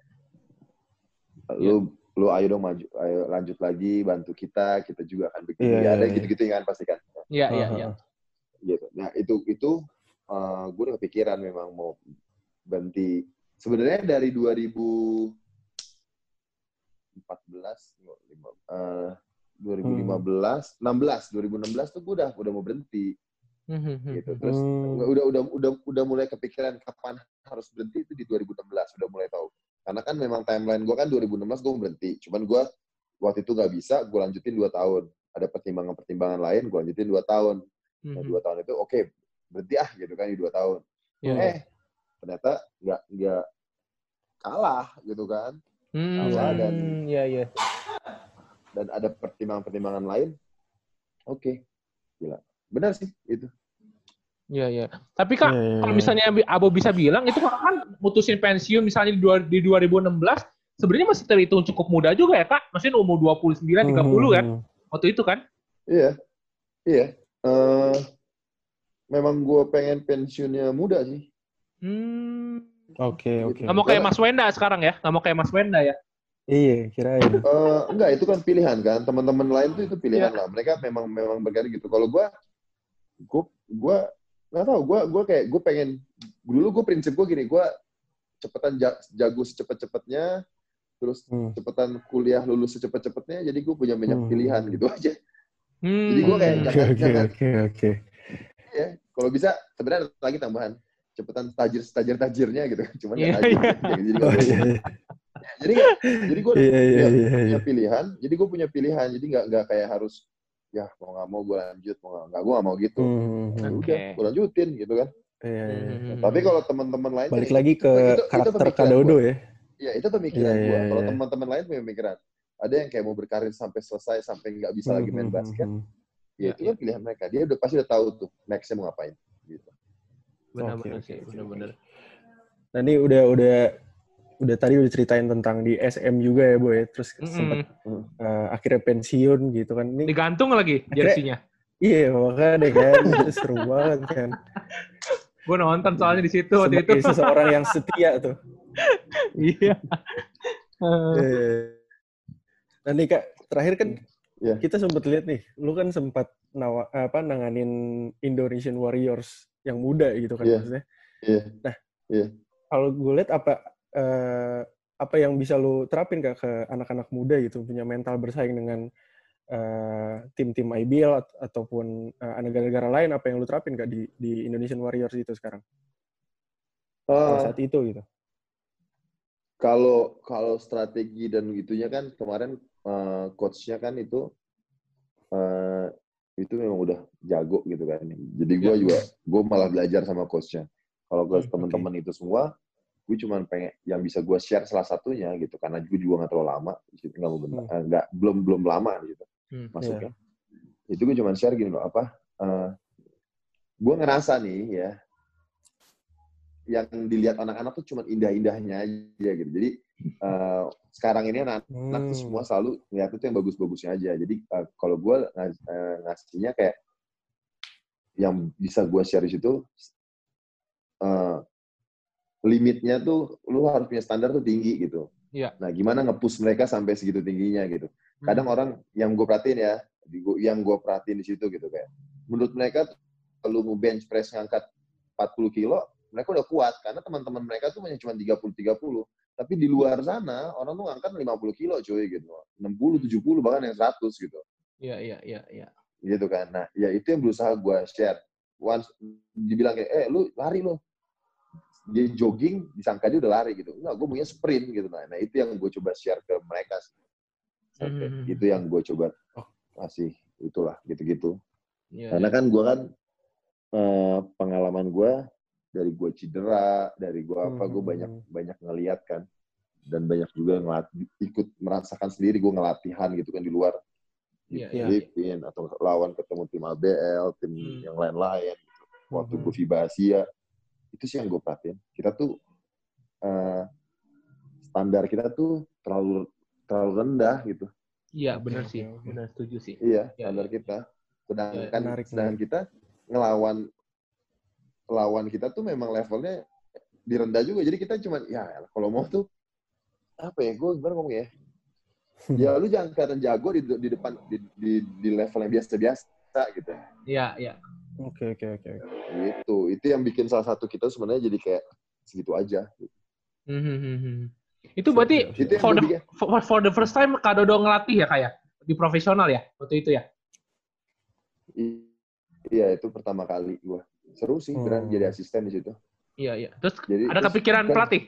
Iya. lu lu ayo dong maju, ayo lanjut lagi bantu kita, kita juga akan bikin Iya, ya, ada iya, gitu-gitu kan pasti kan. Iya, iya, iya. Gitu. Nah itu itu eh, gue udah kepikiran memang mau berhenti. Sebenarnya dari 2014, eh, 2015, 16, 2016 tuh gue udah udah mau berhenti Hmm, gitu. Terus Hmm. udah udah udah udah mulai kepikiran kapan harus berhenti itu di 2016 udah mulai tahu. Karena kan memang timeline gue kan 2016 gue berhenti. Cuman gue waktu itu nggak bisa, gue lanjutin dua tahun. Ada pertimbangan-pertimbangan lain, gue lanjutin dua tahun. Nah, Hmm, dua tahun itu oke berhenti ah gitu kan di dua tahun. Iya. Eh ternyata nggak nggak kalah gitu kan. Hmm, Kalah dan iya, iya. dan ada pertimbangan-pertimbangan lain. Oke, gila. Benar sih itu. Iya, iya. Tapi kak, Iya, iya, kalau iya. misalnya Abo bisa bilang, itu kakak kan mutusin pensiun misalnya di, dua, di 2016, sebenarnya masih terhitung cukup muda juga ya kak? Maksudnya umur 29, 30 kan? Hmm. Waktu itu kan? Iya, iya. Eh, memang gue pengen pensiunnya muda sih. Hmm. Oke, oke. Nggak mau kayak Mas Wenda sekarang ya? Nggak mau kayak Mas Wenda ya? Iya, kirain. Eh, enggak, itu kan pilihan kan. Teman-teman lain tuh itu pilihan lah. Mereka memang memang berkarya gitu. Kalau gue, gue, gue nggak tahu. Gue, gue kayak gue pengen. Dulu gue prinsip gue gini. Gue cepetan ja- jago secepat-cepatnya. Terus Hmm. cepetan kuliah lulus secepat-cepatnya. Jadi gue punya banyak Hmm. pilihan gitu aja. Hmm. Jadi gua kayak Oke, jangan- oke, oke, oke. Ya, kalau bisa sebenarnya ada lagi tambahan. Cepetan tajir tajir tajirnya gitu. Cuman Iya, nggak tajir. iya. Jadi, Oh iya, iya. jadi, jadi gue iya, iya, punya, iya, punya iya. pilihan. Jadi gue punya pilihan. Jadi nggak nggak kayak harus ya mau nggak mau gue lanjut mau nggak gue nggak mau gitu. Hmm, Ya hmm, Oke. udah gue lanjutin gitu kan. Iya, iya. Hmm. Tapi kalau teman-teman lain Balik lagi ke itu- itu karakter Kadodo ya. ya itu pemikiran Iya, gue. iya, Kalau iya. teman-teman lain punya pemikiran. Ada yang kayak mau berkarir sampai selesai sampai nggak bisa lagi main Hmm, hmm, basket. hmm. Ya itu Iya, kan pilihan mereka. Dia udah pasti udah tahu tuh nextnya mau ngapain. Gitu. Benar-benar Oke, sih, benar-benar. Nah ini udah udah udah tadi udah ceritain tentang di SM juga ya boy. Terus sempat Mm-mm. eh, akhirnya pensiun gitu kan. Ini Digantung lagi jersinya. iya makanya kan itu seru banget kan. Gue nonton soalnya di situ waktu itu. Sebagai seseorang yang setia tuh. Iya. Eh, Eh, Nah nih kak, terakhir kan Iya. kita sempat lihat nih, lu kan sempat nawa, apa nanganin Indonesian Warriors yang muda gitu kan Iya. maksudnya. Iya. Iya. Kalau gue lihat apa eh, apa yang bisa lu terapin kak ke anak-anak muda gitu punya mental bersaing dengan eh, tim-tim IBL at- ataupun eh, negara-negara lain apa yang lu terapin kak di di Indonesian Warriors itu sekarang Ah, saat itu gitu. kalau kalau strategi dan gitunya kan kemarin eh, coachnya kan itu eh, itu memang udah jago gitu kan. Jadi gue Ya. juga gue malah belajar sama coachnya. Kalau ke Hmm, teman-teman itu semua, gue cuman pengen yang bisa gue share salah satunya gitu karena gue juga nggak terlalu lama, di situ nggak mau bentar, Hmm. eh, nggak belum belum lama gitu Hmm, masuknya. Itu gue cuman share gini loh apa? eh, gue ngerasa nih ya yang dilihat anak-anak tuh cuman indah-indahnya aja gitu. Jadi eh, sekarang ini anak anak tuh Hmm. semua selalu ngeliat itu yang bagus-bagusnya aja. Jadi uh, kalau gue ngas- uh, ngasihnya kayak yang bisa gue share di situ uh, limitnya tuh lu harus punya standar tuh tinggi gitu. Iya. Nah gimana nge-push mereka sampai segitu tingginya gitu. Kadang orang yang gue perhatiin ya, yang gue perhatiin di situ gitu kayak, menurut mereka kalau mau bench press ngangkat 40 kilo, mereka udah kuat karena teman-teman mereka tuh hanya cuma 30-30. Tapi di luar sana orang tuh ngangkat 50 kilo cuy gitu. 60, 70 bahkan yang 100 gitu. Iya, iya, iya, iya. Gitu kan. Nah, ya itu yang berusaha gue share. Once dibilang kayak, eh lu lari lu. Dia jogging, disangka dia udah lari gitu. Enggak, gue maunya sprint gitu. Nah, nah itu yang gue coba share ke mereka sih. Sampai Mhm. Itu yang gue coba Oh. kasih. Itulah, gitu-gitu. Iya, Karena kan gue kan eh, pengalaman gue dari gue cedera, dari gue apa, gue Hmm. banyak banyak ngeliat kan, dan banyak juga ngelat, ikut merasakan sendiri gue ngelatihan gitu kan di luar di Iya, iya. Filipina atau lawan ketemu tim ABL, tim Hmm. yang lain-lain. Gitu. Waktu Mhm. gue FIBA Asia, itu sih yang gue perhatiin. Kita tuh eh, standar kita tuh terlalu terlalu rendah gitu. Iya, benar sih. Benar setuju sih. Iya, Iya, standar iya. kita. Sedangkan Menarik, sedangkan kita ngelawan lawan kita tuh memang levelnya direndah juga. Jadi kita cuma ya kalau mau tuh apa ya? Gue gimana ngomong ya? Ya lu jangan kelihatan jago di, di depan di, di, di level yang biasa-biasa gitu. Iya, iya. Oke, oke, oke. Gitu. Itu yang bikin salah satu kita sebenarnya jadi kayak segitu aja. Hmm, hmm. Itu berarti Itu for the, for, for the first time Kak Dodo ngelatih ya kayak di profesional ya waktu itu ya? I- Iya, itu pertama kali gue. Seru sih, Hmm. jadi asisten di situ. Iya, iya. Terus Jadi ada terus kepikiran kan- pelatih?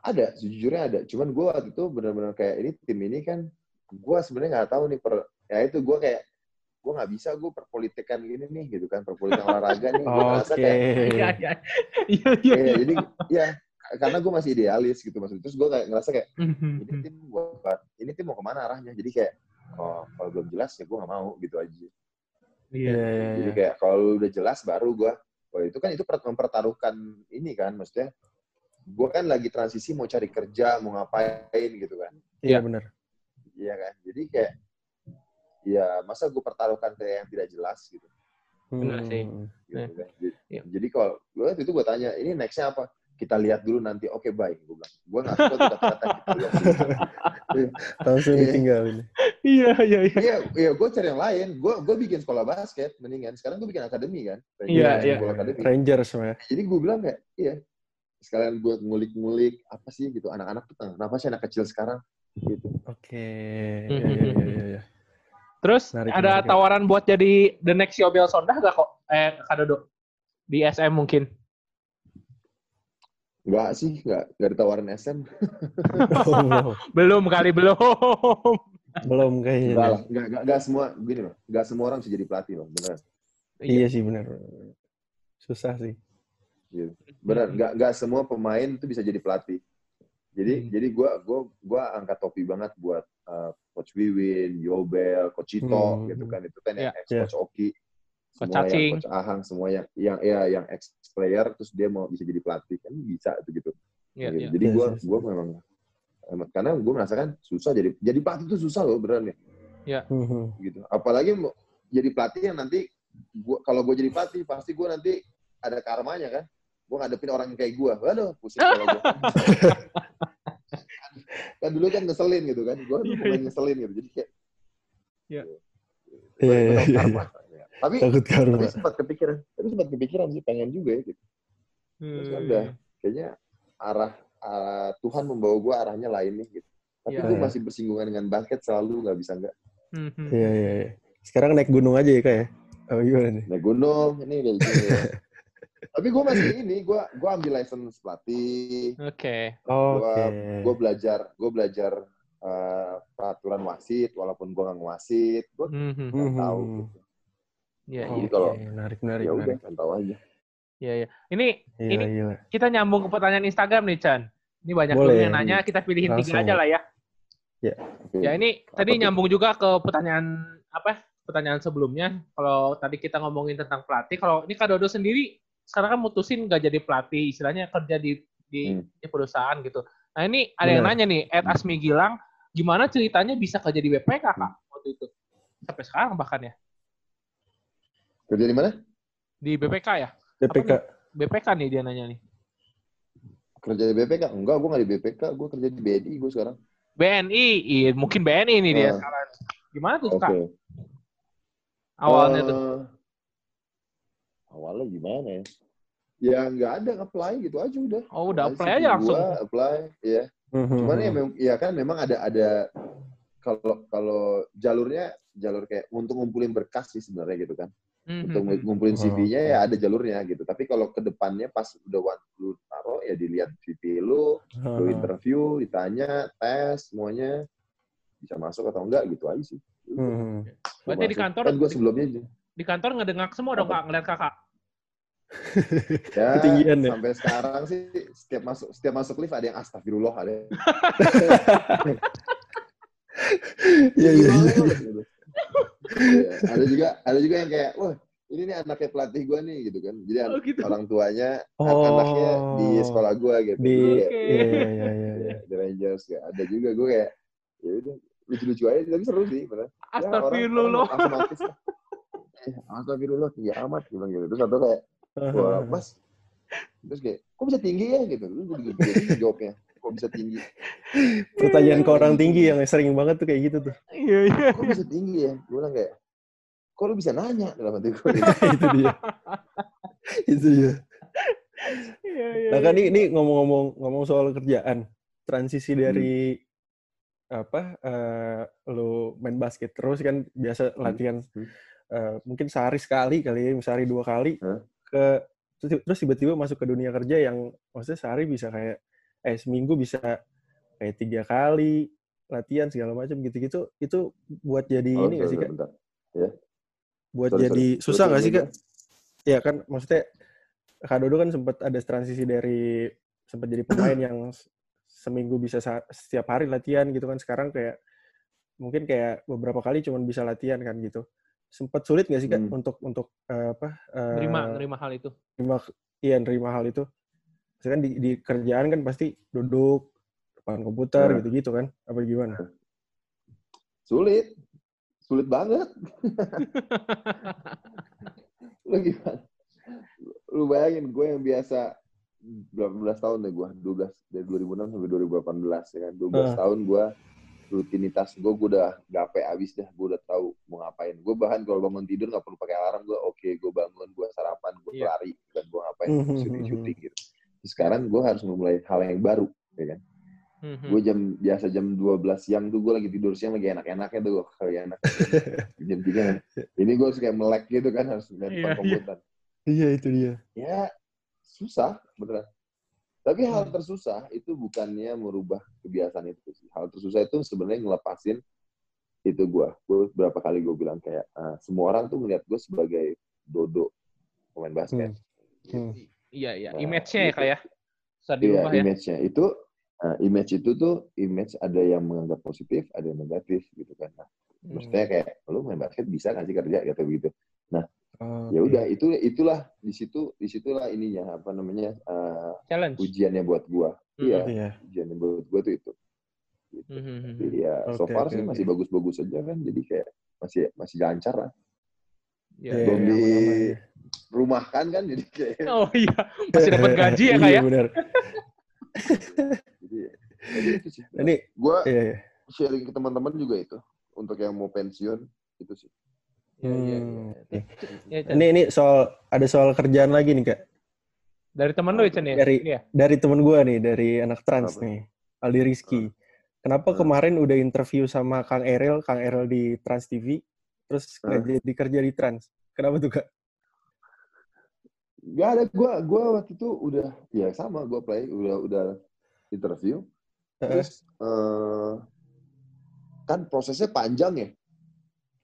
Ada, sejujurnya ada. Cuman gue waktu itu benar-benar kayak ini tim ini kan, gue sebenarnya nggak tahu nih per, ya itu gue kayak gue nggak bisa gue perpolitikan gini nih gitu kan perpolitikan olahraga nih. Gue ngerasa Oke. kayak, Iya, iya. Iya, iya. iya, jadi ya karena gue masih idealis gitu maksudnya. Terus gue kayak ngerasa kayak hmm, ini tim buat ini tim mau ke mana arahnya. Jadi kayak oh kalau belum jelas ya gue nggak mau gitu aja. Iya. Iya, iya, Jadi iya. kayak kalau udah jelas baru gue, oh itu kan itu per- mempertaruhkan ini kan, maksudnya gue kan lagi transisi mau cari kerja, mau ngapain gitu kan, Iya, benar. iya kan. Jadi kayak, ya masa gue pertaruhkan ke yang tidak jelas gitu. Benar sih. Hmm. gitu Iya. kan. Jadi, Iya. jadi kalau gue itu gue tanya, ini nextnya apa? Kita lihat dulu nanti. Oke baik, gue bilang. Gue nggak suka tuh kata-kata kita lihat dulu. Langsung Iya. ditinggalin. Iya, iya, iya. Iya, iya gue cari yang lain. Gue gue bikin sekolah basket mendingan. Sekarang gue bikin akademi kan. Iya, iya. sekolah akademi. Rangers semua ya. jadi gue bilang kayak iya sekalian gue ngulik-ngulik apa sih gitu anak-anak tuh kenapa sih anak kecil sekarang gitu Oke. Hmm, Iya, iya, iya, iya, iya. Terus Menarik, ada menarik. tawaran buat jadi the next Yobel Sondah gak kok? Eh, Kak Dodo? Di SM mungkin? Enggak sih nggak nggak ditawarin SM Oh, belum. Kali, belum. Belum kayaknya. enggak lah nggak nggak nggak semua gini loh nggak semua orang bisa jadi pelatih loh bener Iya sih benar. Susah sih. gitu. bener nggak nggak semua pemain tuh bisa jadi pelatih jadi Hmm. jadi gue gua gua angkat topi banget buat coach Wiwin, Yobel, coach Cito Hmm. gitu kan itu kan yang Iya. ex coach Oki Coach semua Cacing. yang coach Ahang semua yang yang ya yang ex player terus dia mau bisa jadi pelatih kan bisa tuh gitu Iya, Gitu. iya. Jadi Yes, gue yes. gue memang emang- karena gue merasakan susah jadi jadi pelatih itu susah loh beneran ya Hmm. gitu. Apalagi mau jadi pelatih yang nanti gua kalau gue jadi pelatih pasti gue nanti ada karmanya kan. Gue ngadepin orang yang kayak gue. Waduh, pusing kalau gue. kan dulu kan ngeselin gitu kan. Gue tuh pemain ngeselin gitu. Jadi kayak Iya. Iya, iya, iya. karma. Tapi Takut karma. tapi sempat kepikiran. Tapi sempat kepikiran sih pengen juga ya gitu. Terus kan Hmm. udah kayaknya arah, arah Tuhan membawa gue arahnya lain nih gitu. Tapi Iya. gue masih bersinggungan dengan basket selalu nggak bisa nggak. Hmm, hmm. Iya, iya, iya. Sekarang naik gunung aja ya, Kak ya? Oh, gimana nih? Naik gunung, ini gini. Tapi gue masih ini, gue gue ambil license pelatih, Oke. Oke. gue belajar, gue belajar eh, peraturan wasit, walaupun gue nggak ngwasit, gue Hmm, hmm. nggak Hmm. tahu. Gitu. Iya, iya. Kalau- menarik, menarik, Ya udah, kan tahu aja. Iya, iya. Ini Iya, Ini- iya. kita nyambung ke pertanyaan Instagram nih, Chan. Ini banyak Boleh. yang nanya, kita pilihin tiga Langsung. aja lah ya. Oke. Ya ini Apa tadi tuh? nyambung juga ke pertanyaan apa? Pertanyaan sebelumnya. Kalau tadi kita ngomongin tentang pelatih, kalau ini Kak Dodo sendiri sekarang kan mutusin nggak jadi pelatih, istilahnya kerja di di, Hmm. di perusahaan gitu. Nah ini ada yang Benar. nanya nih, Ed Asmi Gilang, gimana ceritanya bisa kerja di BPK kak waktu itu? Sampai sekarang bahkan ya Kerja di mana? di BPK ya? BPK. BPK nih dia nanya nih. Kerja di BPK? Enggak, gue nggak di BPK, gue kerja di BNI gue sekarang. BNI, iya mungkin BNI nih dia Ah. sekarang. Gimana tuh Oke. kak awalnya Eh, tuh? Awalnya gimana ya? Ya nggak ada apply gitu aja udah. Oh udah apply aja langsung. Gua apply, ya. Hmm, Cuman ya, mem- ya kan memang ada ada kalau kalau jalurnya jalur kayak untuk ngumpulin berkas sih sebenarnya gitu kan. Mhm. Untuk ngumpulin Oh, CV-nya ya ada jalurnya gitu. Tapi kalau ke depannya pas udah waktu lu taruh ya dilihat CV lu, lu interview, ditanya, tes semuanya bisa masuk atau enggak gitu aja sih. hmm, hmm. Gua Berarti di kantor kan gue sebelumnya di kantor ngedengak semua dong kak ngeliat kakak. Ya, Ketinggian ya? sampai sekarang sih setiap masuk setiap masuk lift ada yang astagfirullah ada. Iya, iya, iya. Iya, Ada juga ada juga yang kayak wah ini nih anaknya pelatih gue nih gitu kan. Jadi Oh, gitu. orang tuanya Oh. anaknya di sekolah gue gitu. Di, iya, iya, iya, iya, iya. di Rangers kayak ada juga gue kayak ya udah lucu-lucu aja tapi seru sih benar. Ya, Astagfirullah. Aku matis lah. Eh, Astagfirullah tinggi amat gitu bilang gitu. Wah mas terus kayak kok bisa tinggi ya gitu. Terus gue juga jadi jawabnya kok bisa tinggi. Pertanyaan ke orang tinggi yang sering banget tuh kayak gitu tuh. Iya iya. Kok bisa tinggi ya? Gue bilang kayak kok lu bisa nanya dalam hati gue. itu dia. itu dia. Iya iya. Nah kan ini, ini ngomong-ngomong ngomong soal kerjaan, transisi dari apa eh lu main basket terus kan biasa latihan Hmm. eh, mungkin sehari sekali kali ya, sehari dua kali Hah? Ke terus tiba-tiba masuk ke dunia kerja yang maksudnya sehari bisa kayak eh seminggu bisa kayak tiga kali latihan segala macam gitu-gitu itu buat jadi Oh, ini gak sih kak? bentar. Buat Sorry, jadi sorry. susah Terus gak sih kak? Ya kan maksudnya Kak Dodo kan sempat ada transisi dari sempat jadi pemain yang seminggu bisa sa- setiap hari latihan gitu kan sekarang kayak mungkin kayak beberapa kali cuman bisa latihan kan gitu. Sempat sulit gak sih kak Hmm. untuk untuk eh, apa? eh, Nerima nerima hal itu. nerima iya nerima hal itu. Misalkan di, di kerjaan kan pasti duduk depan komputer Nah. gitu-gitu kan? Apa gimana? Sulit. Sulit banget. lu gimana? Lu bayangin gue yang biasa berapa belas tahun deh gue? 12 dari 2006 sampai 2018 ya kan. 12 Ah. tahun gue rutinitas gue gue udah gape abis dah gue udah tahu mau ngapain gue bahkan kalau bangun tidur nggak perlu pakai alarm gue oke gue bangun gue sarapan gue Iya. lari dan gue ngapain Mhm, syuting mhm. syuting gitu Terus sekarang gue harus memulai hal yang baru ya kan Mhm. gue jam biasa jam 12 siang tuh gue lagi tidur siang lagi enak-enaknya tuh gue kayak enak jam tiga ini gue harus kayak melek gitu kan harus main Iya, depan iya. komputer Iya itu dia. ya susah beneran tapi hal Hmm. tersusah itu bukannya merubah kebiasaan itu sih hal tersusah itu sebenarnya ngelepasin itu gue gue berapa kali gue bilang kayak ah, semua orang tuh ngeliat gue sebagai dodo pemain basket Hmm. Iya iya. Nah, Image-nya ya gitu. kak ya. Iya, ya. image-nya itu nah, image itu tuh image ada yang menganggap positif, ada yang negatif gitu kan. Nah, Hmm. maksudnya kayak lu main basket bisa nggak sih kerja gitu begitu. Oh, Ya udah itu itulah di situ di situlah ininya apa namanya eh, Challenge. ujiannya buat gua. Hmm. Iya, Iya. ujiannya buat gua tuh itu. Gitu. Mhm. Tapi ya so Oke, far oke, sih oke. masih bagus-bagus aja kan. Jadi kayak masih masih lancar lah. Iya, Iya, Belum di rumahkan kan jadi kayak Oh iya. Masih dapat gaji ya kak Iya ya. benar. jadi, jadi itu sih. Ini Gua iya, iya. sharing ke teman-teman juga itu untuk yang mau pensiun itu sih. Iya iya. iya. Iya, Chan. Ini ini soal ada soal kerjaan lagi nih kak. Dari temen lu ya ya? Dari- Iya. Dari temen gue nih, dari anak trans Apa? nih, Aldi Rizky. Kenapa Hmm. kemarin udah interview sama Kang Erel, Kang Erel di Trans TV, terus Hmm. kerja di Trans? Kenapa tuh kak? Gak ada, gue gua waktu itu udah, ya sama, gue play, udah udah interview. Terus, eh, kan prosesnya panjang ya,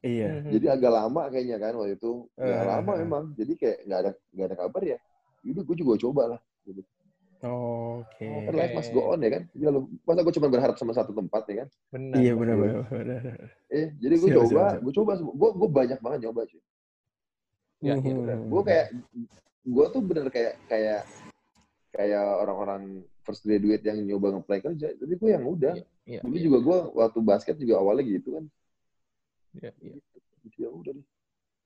Iya. Mhm. jadi agak lama kayaknya kan waktu itu. Ya Eh. lama memang, jadi kayak nggak ada nggak ada kabar ya. Yaudah gue juga coba lah. Gitu. Oke. Kan life must go on ya kan. Gila lu, masa gue cuma berharap sama satu tempat ya kan. Benar. Iya benar benar. Eh, jadi gue coba, gue coba, gue gue banyak banget nyoba sih. Iya, iya. Mhm. Gue kayak, gue tuh bener kayak kayak kayak orang-orang first graduate yang nyoba ngeplay kerja. Tapi gue yang udah. Iya. Dulu iya. juga gue waktu basket juga awalnya gitu kan. Iya, iya. Gitu, ya udah deh.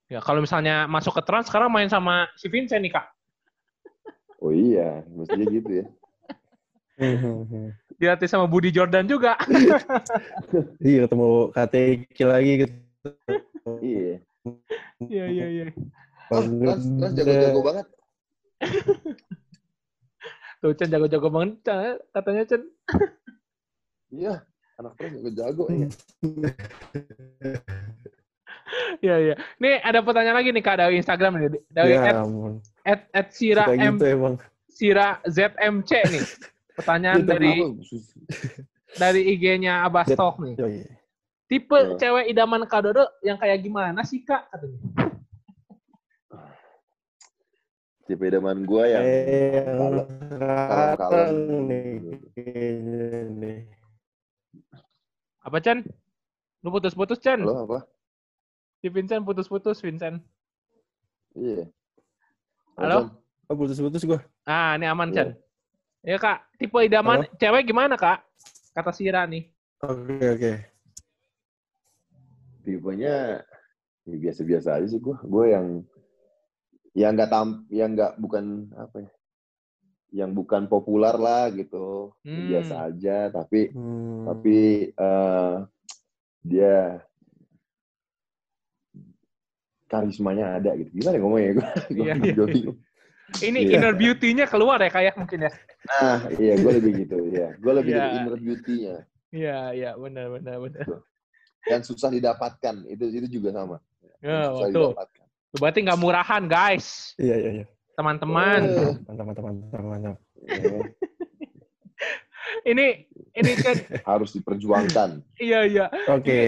Ya, kalau misalnya masuk ke trans sekarang main sama si Vincent nih kak. Oh iya, mestinya gitu ya. Dilatih sama Budi Jordan juga. Iya ketemu KTK lagi gitu. Iya. Iya iya iya. Trans, trans jago-jago banget. Tuh Chen jago-jago banget katanya Chen. Iya, anak trans jago-jago ya. Iya iya. Nih ada pertanyaan lagi nih kak dari Instagram nih. Dari Ya at, at, at Sira Suka M gitu emang. Sira ZMC nih. Pertanyaan Gitu, dari dari IG-nya Abastok nih. Yoi. Tipe Iya. cewek idaman Kak Dodo yang kayak gimana sih kak? Katanya. Tipe idaman gue yang Eh, yang kalem- sekarang kalem-kalem. nih. Apa Chan? Lu putus-putus Chan? Halo apa? Si Vincent putus-putus Vincent. Iya. Halo? Oh, putus-putus gua. Ah, ini aman Iya. Chan. Ya kak, tipe idaman cewek gimana kak? Kata Sira nih. Oke, oke. Tipenya ya biasa-biasa aja sih gue. Gue yang yang nggak tam, yang nggak bukan apa ya, yang bukan populer lah gitu, Hmm. biasa aja. Tapi Hmm. tapi eh, dia karismanya ada gitu. Gimana ngomongnya gue? Iya, iya. bingung. Ini Iya. inner beauty-nya keluar ya kayak mungkin ya. Nah, iya, gue lebih gitu. Ya, gue lebih dari inner beauty-nya. Iya, iya, benar benar benar. yang susah didapatkan itu itu juga sama Ya, susah betul. didapatkan Berarti nggak murahan, guys. Iya, iya, iya. Teman-teman. Eh, Mantap, mantap, mantap, mantap. Ini ini kan harus diperjuangkan iya iya. Oke.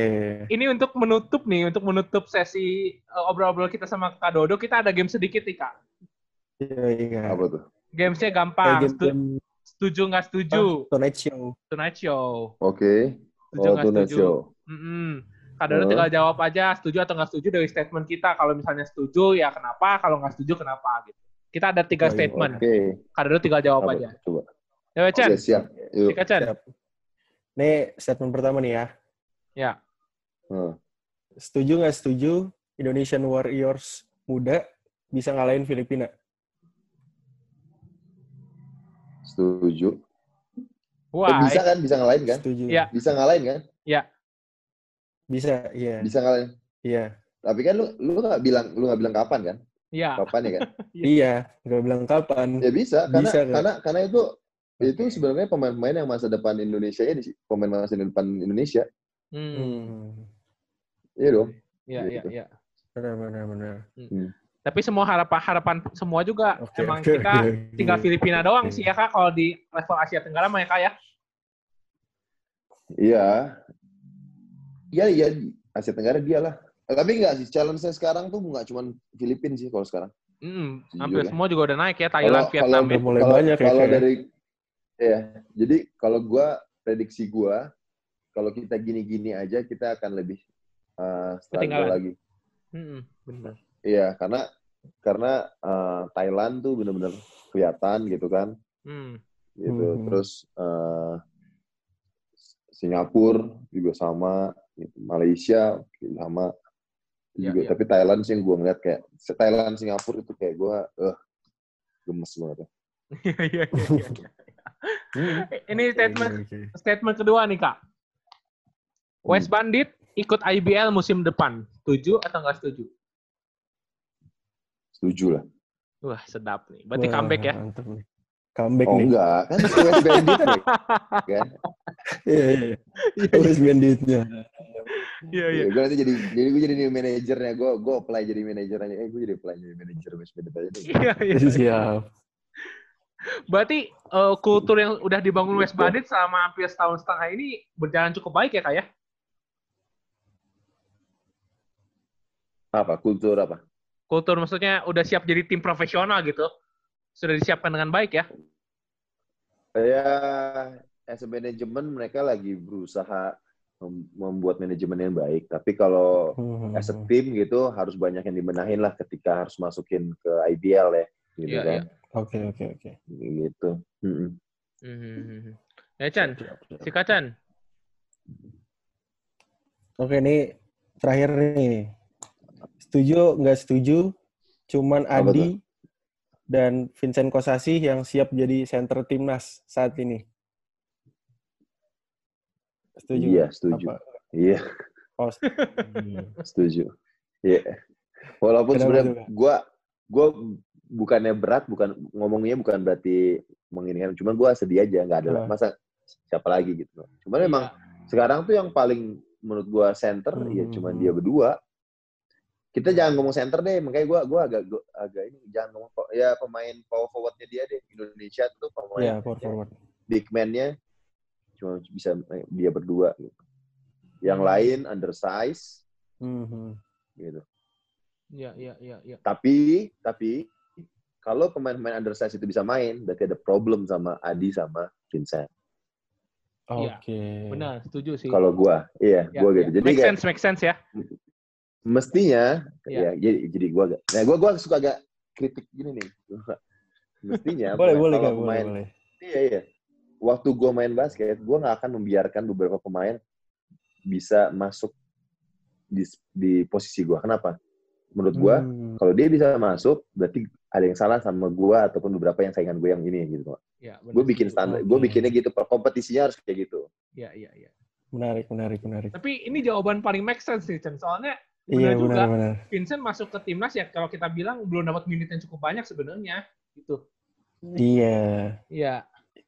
Ini untuk menutup nih, untuk menutup sesi uh, obrol-obrol kita sama Kak Dodo, kita ada game sedikit nih, Kak. Iya, iya. apa tuh Gamesnya gampang. game, game setuju nggak setuju? Tonight Show. Tonight Show. oke Setuju oh nggak Tonight setuju? Show Mm-mm. Kak Dodo Oh. tinggal jawab aja setuju atau nggak setuju dari statement kita. Kalau misalnya setuju ya kenapa, kalau nggak setuju kenapa gitu. Kita ada tiga statement. oke Kak Dodo tinggal jawab Apa? aja. coba Ya, Chan. oke siap yuk Sikat, Chan. Siap. Nih, statement pertama nih ya. Ya. Hmm. Setuju nggak setuju Indonesian Warriors muda bisa ngalahin Filipina? setuju Eh, Wah, bisa kan bisa ngalahin kan Setuju. Iya. bisa ngalahin kan Bisa, iya. bisa ngalahin Iya. tapi kan lu lu nggak bilang lu nggak bilang kapan kan iya. kapan ya kan Iya, nggak bilang kapan. ya bisa karena Bisa, kan? karena karena itu itu sebenarnya pemain-pemain yang masa depan Indonesia ya di pemain masa depan Indonesia Hmm. Hmm. iya dong Iya, iya, Gitu. iya. Benar, benar, benar. Tapi semua harapan harapan semua juga Oke, emang kita tinggal Filipina doang sih ya Kak kalau di level Asia Tenggara mah ya Kak ya. Iya. Iya, iya. Asia Tenggara dia lah. Eh, Tapi enggak sih, challenge-nya sekarang tuh nggak cuma Filipina sih kalau sekarang. Mm, Jujur hampir ya. semua juga udah naik ya Thailand, Kalau- Vietnam Udah ya. mulai kalau, banyak ya, Kalau kayak. dari, ya. Jadi kalau gua prediksi gua, kalau kita gini-gini aja kita akan lebih uh, struggle lagi. Mm, bener. Iya, karena karena uh, Thailand tuh benar-benar kelihatan gitu kan, Hmm. gitu. Hmm. Terus uh, Singapura juga sama, gitu. Malaysia sama. Iya, juga. iya. Tapi Thailand sih yang gue ngeliat kayak Thailand Singapura itu kayak gue eh gemes banget. ya. Iya, iya, iya, iya. Ini statement Oke, oke. statement kedua nih Kak. West Bandit ikut IBL musim depan. Setuju atau nggak setuju? Setuju lah. Wah, sedap nih. Berarti Wah, comeback ya. Mantap nih. Comeback Oh nih. enggak, kan West Bandit nih. kan? Iya, iya. West Banditnya. Iya, iya. Ya, gue nanti jadi jadi gue jadi new manajernya. Gue gue apply jadi manajernya. Eh gue jadi apply jadi manajer West Bandit aja. Iya, iya. Siap. Berarti eh, kultur yang udah dibangun West Bandit selama hampir setahun setengah ini berjalan cukup baik ya Kak ya? Apa? Kultur apa? Kultur maksudnya udah siap jadi tim profesional gitu. Sudah disiapkan dengan baik ya? Ya, as a manajemen mereka lagi berusaha membuat manajemen yang baik. Tapi kalau Hmm. as a team gitu harus banyak yang dibenahin lah ketika harus masukin ke IBL ya. Gitu Iya, kan. iya. Oke, oke, oke. Gitu. Mm-mm. Hmm. Ya Chan, Siap, siap. si Chan. Oke, ini terakhir nih. Setuju nggak setuju? Cuman Adi dan Vincent Kosasi yang siap jadi center timnas saat ini. Setuju? Iya, setuju. Apa? Iya, Oh, setuju. setuju. Iya. Walaupun Kenapa sebenarnya tuh, Kak? gua gua bukannya berat, bukan ngomongnya bukan berarti menginginkan, cuma gua sedih aja, nggak ada lah. Ah. Masa siapa lagi gitu. Cuman memang sekarang tuh yang paling menurut gua center ya Hmm. cuma dia berdua. Kita jangan ngomong center deh, makanya gua gua agak gua, agak ini jangan ngomong ya pemain power forwardnya dia deh Indonesia tuh pemain Iya, forward forward. big man-nya cuma bisa dia berdua gitu. Yang Hmm. lain undersize Mhm. gitu. Iya, iya, iya, iya. Tapi tapi kalau pemain-pemain undersize itu bisa main, berarti ada problem sama Adi sama Vincent. Oke. Iya, Benar, setuju sih. Kalau gua, iya, Ya, gua ya. gitu. Jadi make kayak sense, make sense ya. mestinya, Iya. ya, jadi, jadi gua agak, nah gua gua suka agak kritik gini nih. Mestinya Boleh, boleh, kalau. Boleh, pemain, boleh. iya iya. Waktu gua main basket, gua nggak akan membiarkan beberapa pemain bisa masuk di, di posisi gua. Kenapa? Menurut gua, Hmm. kalau dia bisa masuk, berarti ada yang salah sama gua ataupun beberapa yang saingan gue yang ini gitu. Ya, benar, Gue bikin standar, gue bikinnya gitu. Kompetisinya harus kayak gitu. Iya, iya, iya. Menarik, menarik, menarik. Tapi ini jawaban paling make sense sih, Chen. Soalnya Iya, benar juga. benar, benar. Vincent masuk ke timnas ya kalau kita bilang belum dapat menit yang cukup banyak sebenarnya. Gitu. Iya, Iya,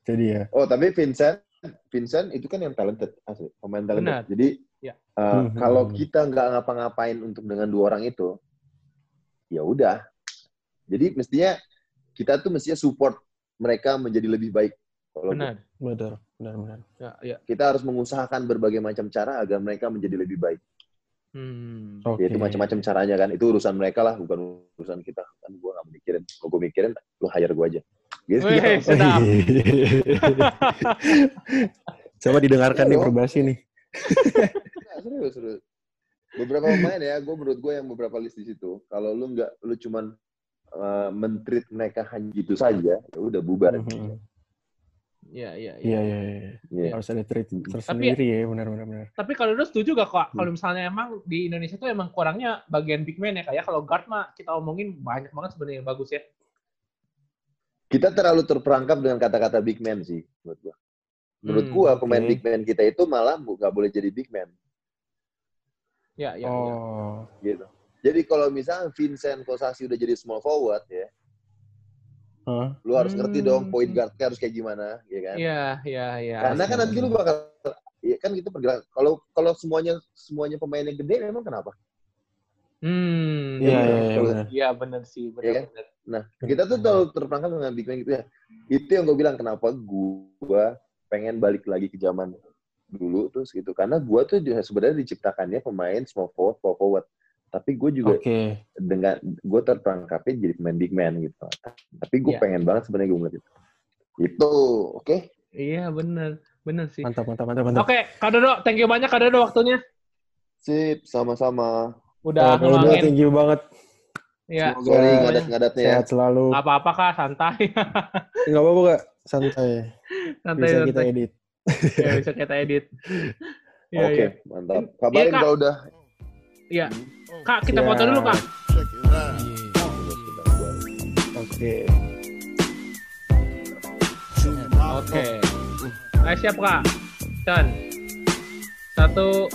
itu dia. Oh, tapi Vincent, Vincent itu kan yang talented asli, pemain talented. Benar. Jadi Ya. uh, Hmm. kalau kita nggak ngapa-ngapain untuk dengan dua orang itu, ya udah. Jadi mestinya kita tuh mestinya support mereka menjadi lebih baik. Kalau benar. Benar, benar, benar. Ya, ya. kita harus mengusahakan berbagai macam cara agar mereka menjadi lebih baik. Hmm. Oke. Ya, itu macam-macam caranya kan. Itu urusan mereka lah, bukan urusan kita. Kan gue nggak mikirin. Kalau gue mikirin, lu hire gue aja. Gitu. Wih, sedap. Coba didengarkan Iya nih perbasi nih. Nah, serius, serius. Beberapa pemain ya, gue menurut gue yang beberapa list di situ. Kalau lu nggak, lu cuman uh, mentreat mereka hanya gitu saja, ya udah bubar. Mhm. Iya, iya, iya. Iya, iya, iya. Iya. Harus ada treat tersendiri ya, benar, benar. Tapi kalau lu setuju gak kok Hmm. kalau misalnya emang di Indonesia tuh emang kurangnya bagian big man ya kayak kalau guard mah kita omongin banyak banget sebenarnya yang bagus ya. Kita terlalu terperangkap dengan kata-kata big man sih, menurut gue. Menurut Hmm, gue, pemain oke. big man kita itu malah nggak boleh jadi big man. Ya, ya, ya. Oh, gitu. Jadi kalau misalnya Vincent Kosasi udah jadi small forward ya, Hah? lu harus ngerti dong Hmm. point guard harus kayak gimana, ya kan? Iya, iya, iya. Karena kan nanti lu bakal ya kan gitu pergerakan. Kalau kalau semuanya semuanya pemain yang gede memang kenapa? Hmm. Iya, iya. iya, iya, benar. Iya, benar sih, Iya benar. kan? Nah, kita tuh terlalu terperangkap dengan big man gitu ya. Itu yang gue bilang kenapa gua pengen balik lagi ke zaman dulu terus gitu. Karena gua tuh juga sebenarnya diciptakannya pemain small forward, small forward. Tapi gue juga Oke. dengan gue terperangkapnya jadi pemain big man gitu. Tapi gue Iya. pengen banget sebenarnya gue ngeliat itu. Itu, oke? Iya, benar. Benar sih. Mantap, mantap, mantap, mantap. Oke, Kak Dodo, thank you banyak Kak Dodo waktunya. Sip, sama-sama. Udah Kak Dodo, ngeluangin. thank you banget. Iya. Semoga ngadat-ngadatnya ya. Sehat selalu. Apa-apa Kak, santai. Enggak apa-apa, Kak. Santai. santai, Bisa kita edit. Ya, bisa kita edit. Iya, Oke, iya. mantap. Kabarin Kak. kalau udah. Iya. Kak, kita Ya. foto dulu, Kak. Oke. Oke. Ayo siap, Kak. Dan. Satu,